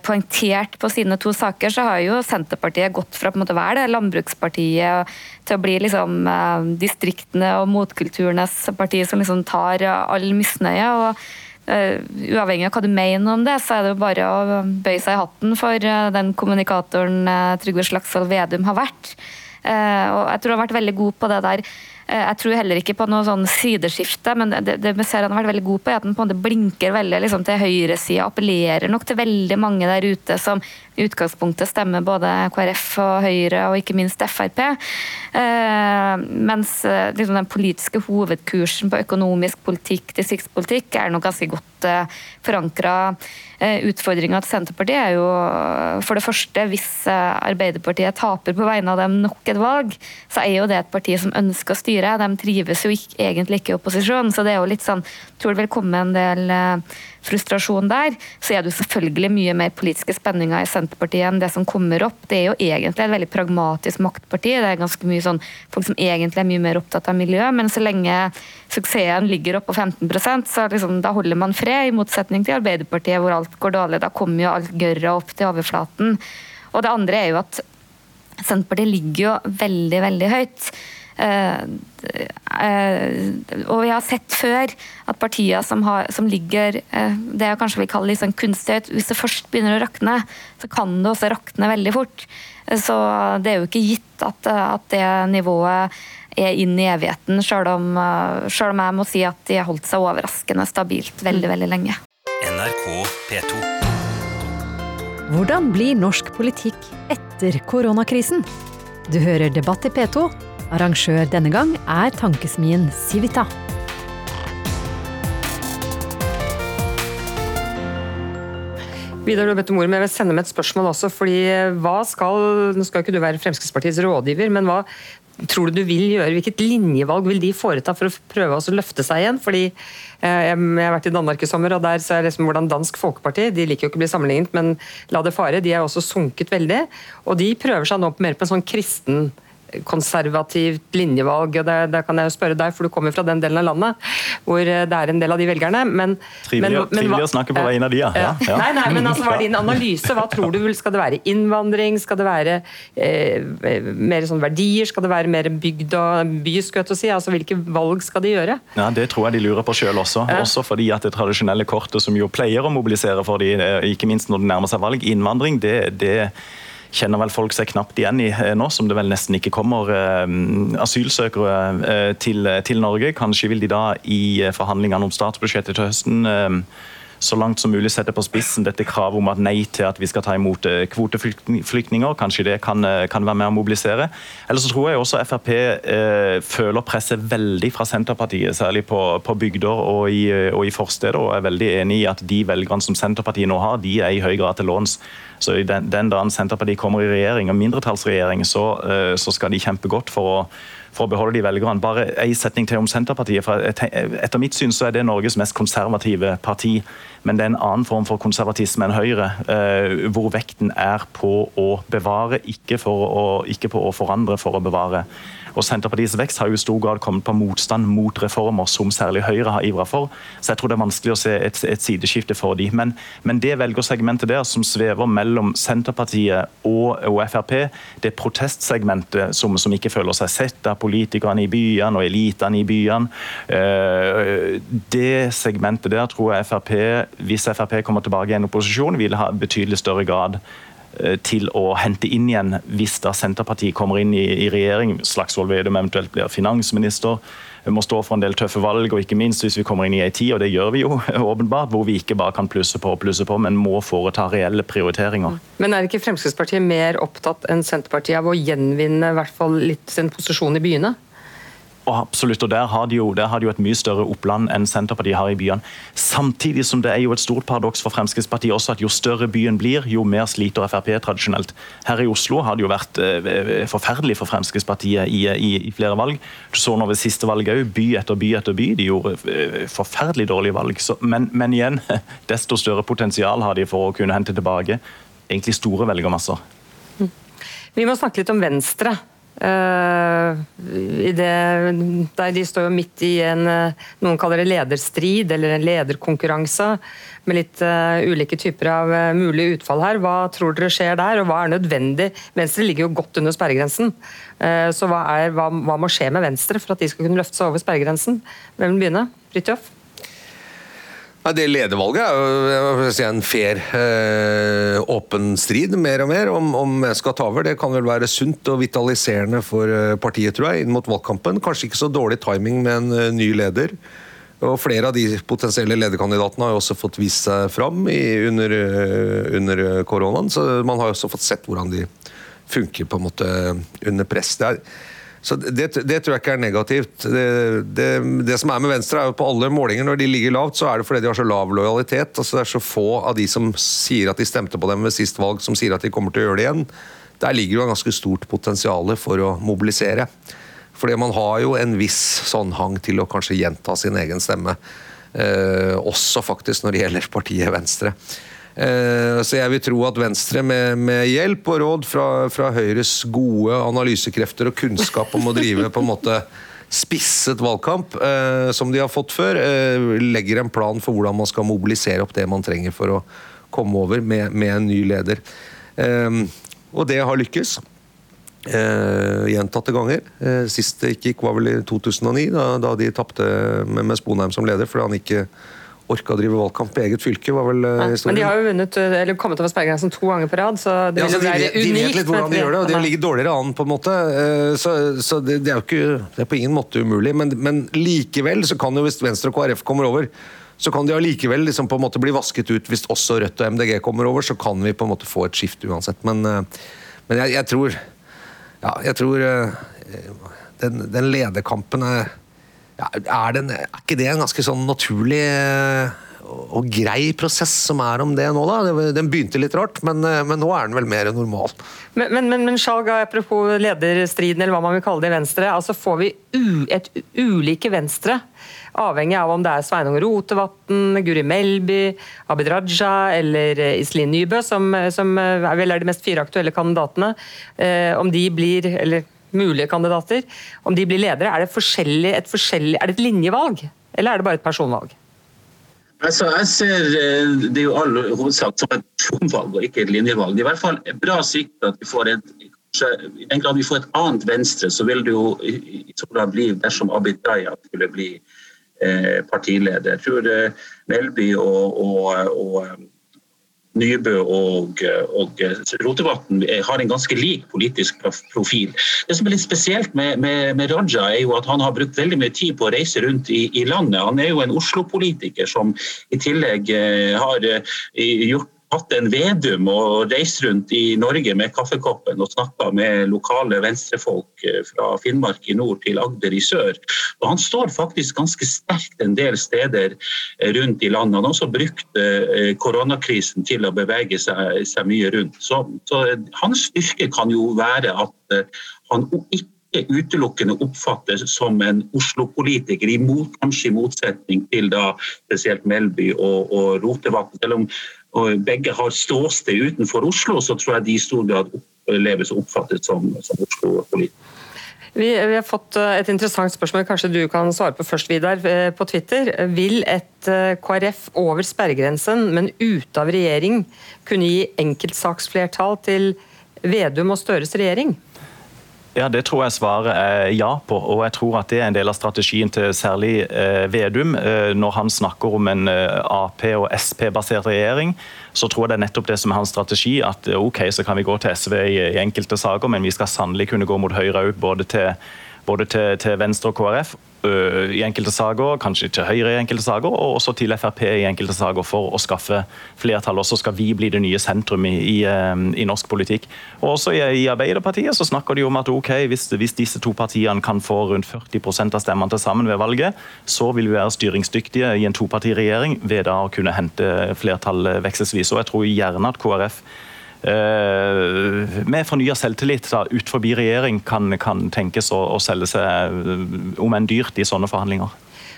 S5: poengtert på sine to saker, så har jo Senterpartiet gått fra på en måte å være det landbrukspartiet til å bli liksom eh, distriktene og motkulturenes parti som liksom tar all misnøye. og Uh, uavhengig av hva du mener om det, så er det jo bare å bøye seg i hatten for uh, den kommunikatoren uh, Trygve Slagsvold Vedum har vært. og jeg tror han har vært veldig god på det der Eh, jeg tror heller ikke på noe sånn sideskifte, men det, det han har vært veldig god på, er at han på en måte blinker veldig liksom, til høyresida. Appellerer nok til veldig mange der ute som i utgangspunktet stemmer både KrF og Høyre, og ikke minst Frp. Eh, mens eh, liksom, den politiske hovedkursen på økonomisk politikk, distriktspolitikk, er nok ganske godt eh, forankra. Eh, Utfordringa til Senterpartiet er jo for det første, hvis eh, Arbeiderpartiet taper på vegne av dem nok et valg, så er jo det et parti som ønsker å styre. De trives jo ikke, egentlig ikke i opposisjon, så det er jo litt sånn Tror det vil komme en del eh, frustrasjon der, så er det jo selvfølgelig mye mer politiske spenninger i Senterpartiet enn det som kommer opp. Det er jo egentlig et veldig pragmatisk maktparti. Det er ganske mye sånn folk som egentlig er mye mer opptatt av miljø, men så lenge suksessen ligger oppe på 15% så liksom, da holder man fred, i motsetning til Arbeiderpartiet hvor alt går dårlig. Da kommer jo alt gørra opp til overflaten. Og det andre er jo at Senterpartiet ligger jo veldig, veldig høyt. Uh, uh, og vi har sett før at partier som, har, som ligger uh, det jeg kanskje vil kalle litt sånn kunstig hvis det først begynner å rakne, så kan det også rakne veldig fort. Så det er jo ikke gitt at, at det nivået er inn i evigheten, sjøl om, selv om jeg må si at de har holdt seg overraskende stabilt veldig, veldig lenge. NRK P2.
S7: Hvordan blir norsk politikk etter koronakrisen? Du hører Debatt i P2 Arrangør denne gang er tankesmien Civita.
S2: Vidar, du har bedt om ordet, men jeg vil sende med et spørsmål også. fordi hva skal, Nå skal ikke du være Fremskrittspartiets rådgiver, men hva tror du du vil gjøre? Hvilket linjevalg vil de foreta for å prøve å løfte seg igjen? Fordi eh, Jeg har vært i Danmark i sommer, og der ser jeg liksom hvordan Dansk Folkeparti de liker jo ikke å bli sammenlignet, men la det fare. De er også sunket veldig. Og de prøver seg nå mer på en sånn kristen konservativt linjevalg. og det, det, kan jeg jo spørre deg, for du kommer fra den delen av landet hvor eh, det er en del av de velgerne. Men,
S4: trivelig, men, men, trivelig å snakke på vegne av de, ja. ja.
S2: ja. Nei, nei, men altså, Hva er din analyse? Hva tror du? Skal det være innvandring? Skal det være eh, mer sånn verdier? Skal det være mer bygd og by? Skal jeg si? Altså, Hvilke valg skal de gjøre?
S4: Ja, Det tror jeg de lurer på sjøl også. Også fordi at det tradisjonelle kortet som jo pleier å mobilisere for de, eh, ikke minst når det nærmer seg valg, innvandring, det, det kjenner vel folk seg knapt igjen i eh, nå, som det vel nesten ikke kommer eh, asylsøkere eh, til, til Norge. Kanskje vil de da i forhandlingene om statsbudsjettet til høsten så langt som mulig sette på spissen dette kravet om at nei til at vi skal ta imot kvoteflyktninger. Kanskje det kan, kan være med å mobilisere. Eller så tror jeg også Frp eh, føler presset veldig fra Senterpartiet, særlig på, på bygder og i, og i forsteder, og er veldig enig i at de velgerne som Senterpartiet nå har, de er i høy grad til låns så den, den dagen Senterpartiet kommer i regjering, og mindretallsregjering, så, eh, så skal de kjempe godt for å, for å beholde de velgerne. Bare en setning til om Senterpartiet. for Etter mitt syn så er det Norges mest konservative parti. Men det er en annen form for konservatisme enn Høyre, uh, hvor vekten er på å bevare, ikke, å, ikke på å forandre for å bevare. Og Senterpartiets vekst har jo i stor grad kommet på motstand mot reformer som særlig Høyre har ivra for. Så jeg tror det er vanskelig å se et, et sideskifte for dem. Men, men, det velgersegmentet der som svever mellom Senterpartiet og, og Frp, det protestsegmentet som, som, ikke føler seg sett av politikerne i byene og elitene i byene, øh, det segmentet der tror jeg Frp, hvis Frp kommer tilbake i en opposisjon, vil ha betydelig større grad til å hente inn igjen hvis da Senterpartiet kommer inn i, i regjering. Slagsvold Vedum eventuelt blir finansminister. Vi må stå for en del tøffe valg, og ikke minst hvis vi kommer inn i ei tid, og det gjør vi jo [laughs] åpenbart, hvor vi ikke bare kan plusse på og plusse på, men må foreta reelle prioriteringer.
S2: Men er ikke Fremskrittspartiet mer opptatt enn Senterpartiet av å gjenvinne i hvert fall litt sin posisjon i byene?
S4: Og absolutt, og der har, de jo, der har de jo et mye større oppland enn Senterpartiet har i byene. Samtidig som det er jo et stort paradoks for Fremskrittspartiet også at jo større byen blir, jo mer sliter Frp tradisjonelt. Her i Oslo har det jo vært eh, forferdelig for Fremskrittspartiet i, i, i, flere valg. Du så nå ved siste valg òg, by etter by etter by. De gjorde eh, forferdelig dårlige valg. Så, men, men igjen, [laughs] desto større potensial har de for å kunne hente tilbake egentlig store velgermasser.
S2: Vi må snakke litt om Venstre. Uh, det, der de står jo midt i en uh, noen kaller det lederstrid eller en lederkonkurranse med litt uh, ulike typer av mulige utfall her. Hva tror dere skjer der, og hva er nødvendig? Venstre ligger jo godt under sperregrensen. så hva, er, hva, hva, må skje med Venstre for at de skal kunne løfte seg over sperregrensen? Hvem vil begynne? Fridtjof?
S6: Ja, det ledervalget er jo si, en fair, eh, åpen strid, mer og mer, om, om jeg skal ta over. Det kan vel være sunt og vitaliserende for eh, partiet, tror jeg, inn mot valgkampen. Kanskje ikke så dårlig timing med en uh, ny leder. Og Flere av de potensielle lederkandidatene har jo også fått vist seg fram i, under, uh, under, koronaen, så man har jo også fått sett hvordan de funker på en måte under press. Det er så det, det, tror jeg ikke er negativt. Det, det, det, som er med Venstre, er jo på alle målinger når de ligger lavt, så er det fordi de har så lav lojalitet. Altså det er så få av de som sier at de stemte på dem ved sist valg, som sier at de kommer til å gjøre det igjen. Der ligger jo en ganske stort potensial for å mobilisere. Fordi man har jo en viss sånn hang til å kanskje gjenta sin egen stemme. Eh, også faktisk når det gjelder partiet Venstre. Eh, så jeg vil tro at Venstre, med, med hjelp og råd fra, fra, Høyres gode analysekrefter og kunnskap om å drive på en måte spisset valgkamp, eh, som de har fått før, eh, legger en plan for hvordan man skal mobilisere opp det man trenger for å komme over med, med en ny leder. Og det har lykkes. Gjentatte ganger. Eh, sist det ikke gikk, var vel i 2009, da, da de tapte med, med Sponheim som leder fordi han ikke orka å drive valgkamp på eget fylke, var vel
S2: ja,
S6: historien.
S2: Men de har jo vunnet, eller kommet over sperregrensen to ganger på rad, så det
S6: ja,
S2: vil jo være
S6: unikt. De vet litt hvordan de gjør det, og de ligger dårligere an, på en måte. Eh, så, så det, det, er jo ikke, det er på ingen måte umulig. Men, men, likevel så kan jo, hvis Venstre og KrF kommer over, så kan de allikevel liksom på en måte bli vasket ut hvis også Rødt og MDG kommer over. Så kan vi på en måte få et skifte uansett. Men, eh, men jeg, jeg, tror Ja, jeg tror eh, den, den lederkampen er er, det, er, ikke det en ganske sånn naturlig eh, og grei prosess som er om det nå, da? Den begynte litt rart, men, eh, men nå er den vel mer normal.
S2: Men, men, men, men Sjalga, apropos lederstriden, eller hva man vil kalle det i Venstre. altså Får vi et ulike Venstre, avhengig av om det er Sveinung Rotevatn, Guri Melby, Abid Raja eller eh, Iselin Nybø, som, som vel er de mest fire aktuelle kandidatene, om de blir, eller mulige kandidater, om de blir ledere, er det, et, forskjellig, er det et linjevalg, eller er det bare et personvalg?
S3: Altså, jeg ser eh, Det jo all hovedsak som et personvalg og ikke et linjevalg. I hvert fall bra sikt at vi får et i den grad vi får et annet Venstre, så vil det jo i så grad bli dersom Abid Raja skulle bli eh, partileder. Jeg tror eh, Melby og, og, og Nybø og, og Rotevatn har en ganske lik politisk profil. Det som er litt spesielt med, med, med, Raja, er jo at han har brukt veldig mye tid på å reise rundt i, i landet. Han er jo en Oslo-politiker som i tillegg eh, har eh, gjort hatt en Vedum og reist rundt i Norge med kaffekoppen og snakka med lokale venstrefolk eh, fra Finnmark i nord til Agder i sør. Og han står faktisk ganske sterkt en del steder eh, rundt i landet. Han har også brukt eh, koronakrisen til å bevege seg, seg mye rundt. Så, så, hans styrke kan jo være at han ikke utelukkende oppfattes som en Oslo-politiker, kanskje i motsetning til da spesielt Melby og, og Rotevatn. Selv om og begge har ståsted utenfor Oslo, så tror jeg de i stor grad oppleves og oppfattes som, som Oslo-politikere.
S2: Vi, vi, har fått eh, et interessant spørsmål, kanskje du kan svare på først, Vidar. Eh, på Twitter. Vil et eh, KrF over sperregrensen, men ute av regjering, kunne gi enkeltsaksflertall til Vedum og Støres regjering?
S4: Ja, Det tror jeg svaret er ja på. og jeg tror at Det er en del av strategien til særlig eh, Vedum. Eh, når han snakker om en eh, Ap- og Sp-basert regjering, så tror jeg det er nettopp det som er hans strategi. At ok, så kan vi gå til SV i, enkelte saker, men vi skal sannelig kunne gå mot Høyre òg, både til både til, til Venstre og KrF i enkelte saker, kanskje til Høyre i enkelte saker, og også til Frp i enkelte saker for å skaffe flertall. Og så skal vi bli det nye sentrum i, i, i norsk politikk. Og også i, i, Arbeiderpartiet så snakker de om at ok, hvis, hvis disse to partiene kan få rundt 40% av stemmene til sammen ved valget, så vil vi være styringsdyktige i en topartiregjering ved da å kunne hente flertall vekselvis. Og jeg tror gjerne at KrF med fornya selvtillit da, ut forbi regjering kan, kan tenkes å, å, selge seg, eh, om enn dyrt, i sånne forhandlinger.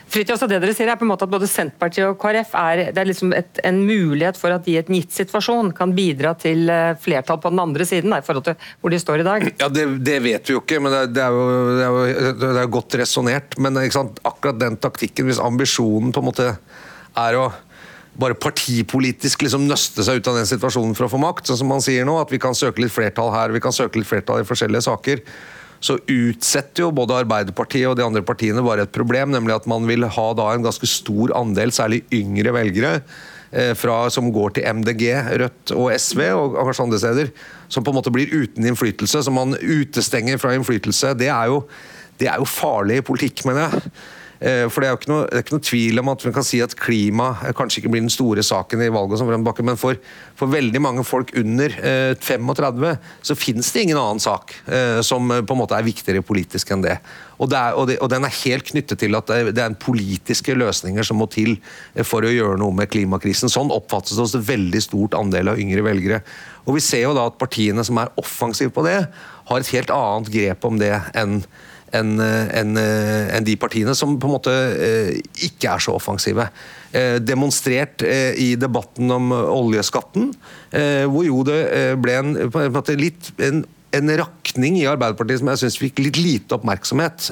S2: Fritjof, det dere sier er på en måte at Både Senterpartiet og KrF er, det er liksom et, en mulighet for at de i en gitt situasjon kan bidra til eh, flertall på den andre siden, da, i forhold til hvor de står i dag?
S6: Ja, Det, det vet vi jo ikke, men det, det, er, jo, det er, jo, det er godt resonnert. Men akkurat den taktikken, hvis ambisjonen på en måte er å bare partipolitisk liksom nøste seg ut av den situasjonen for å få makt. sånn som man sier nå, At vi kan søke litt flertall her, vi kan søke litt flertall i forskjellige saker. Så utsetter jo både Arbeiderpartiet og de andre partiene bare et problem, nemlig at man vil ha da en ganske stor andel, særlig yngre velgere, eh, fra, som går til MDG, Rødt og SV, og kanskje andre steder, som på en måte blir uten innflytelse. Som man utestenger fra innflytelse. Det er jo, det er jo farlig politikk, mener jeg. Eh, for det er jo ikke noe, ikke noe tvil om at vi kan si at klima kanskje ikke blir den store saken i valget, men for, for veldig mange folk under 35 eh, så finnes det ingen annen sak eh, som på en måte er viktigere politisk enn det. Og, er, og, det, og den er helt knyttet til at det er politiske løsninger som må til for å gjøre noe med klimakrisen. Sånn oppfattes det hos et veldig stort andel av yngre velgere. Og vi ser jo da at partiene som er offensive på det, har et helt annet grep om det enn enn en, en de partiene som på en måte eh, ikke er så offensive. Eh, demonstrert eh, i debatten om oljeskatten, hvor jo det ble en, en litt en en rakning i Arbeiderpartiet som jeg syns fikk litt lite oppmerksomhet.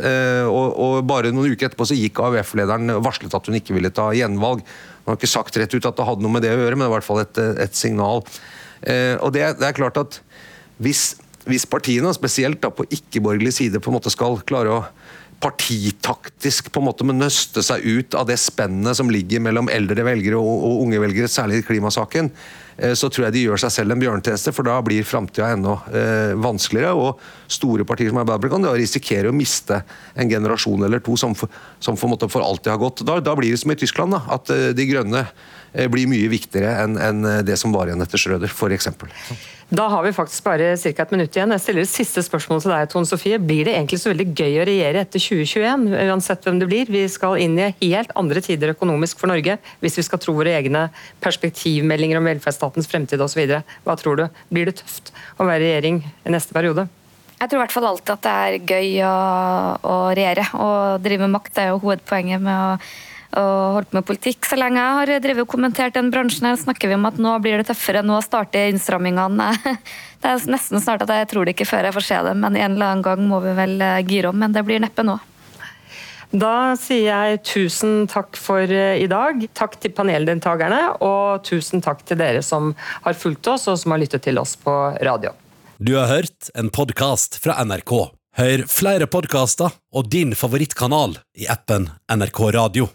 S6: Og, og, Bare noen uker etterpå så gikk AUF-lederen varslet at hun ikke ville ta gjenvalg. Hun har ikke sagt rett ut at det hadde noe med det å gjøre, men det var i hvert fall et, et signal. Og det, det, er klart at hvis hvis partiene, spesielt da på ikke-borgerlig side, på en måte skal klare å partitaktisk på en måte nøste seg ut av det spennet som ligger mellom eldre velgere og, unge velgere, særlig i klimasaken, eh, så tror jeg de gjør seg selv en bjørnetjeneste, for da blir framtida enda eh, vanskeligere. Og store partier som Arbeiderpartiet kan risikere å miste en generasjon eller to som for, som for, måte, for alltid har gått. Da, da, blir det som i Tyskland, da, at eh, De Grønne blir mye viktigere enn en det som var igjen etter Schrøder, f.eks.
S2: Da har vi faktisk bare ca. et minutt igjen. Jeg stiller et siste spørsmål til deg, Tone Sofie. Blir det egentlig så veldig gøy å regjere etter 2021, uansett hvem det blir? Vi skal inn i helt andre tider økonomisk for Norge, hvis vi skal tro våre egne perspektivmeldinger om velferdsstatens fremtid osv. Hva tror du? Blir det tøft å være regjering i neste periode?
S5: Jeg tror i hvert fall alltid at det er gøy å, å regjere. Å drive med makt er jo hovedpoenget med å og holdt med politikk så lenge jeg har drevet og kommentert den bransjen, her snakker vi om at nå blir det tøffere, nå starter innstrammingene. [laughs] Det er nesten snart at jeg tror det ikke før jeg får se det, men en eller annen gang må vi vel eh, gire om. Men det blir neppe nå.
S2: Da sier jeg tusen takk for eh, i dag. Takk til paneldeltakerne, og tusen takk til dere som har fulgt oss og som har lyttet til oss på radio.
S1: Du har hørt en podkast fra NRK. Hør flere podkaster og din favorittkanal i appen NRK Radio.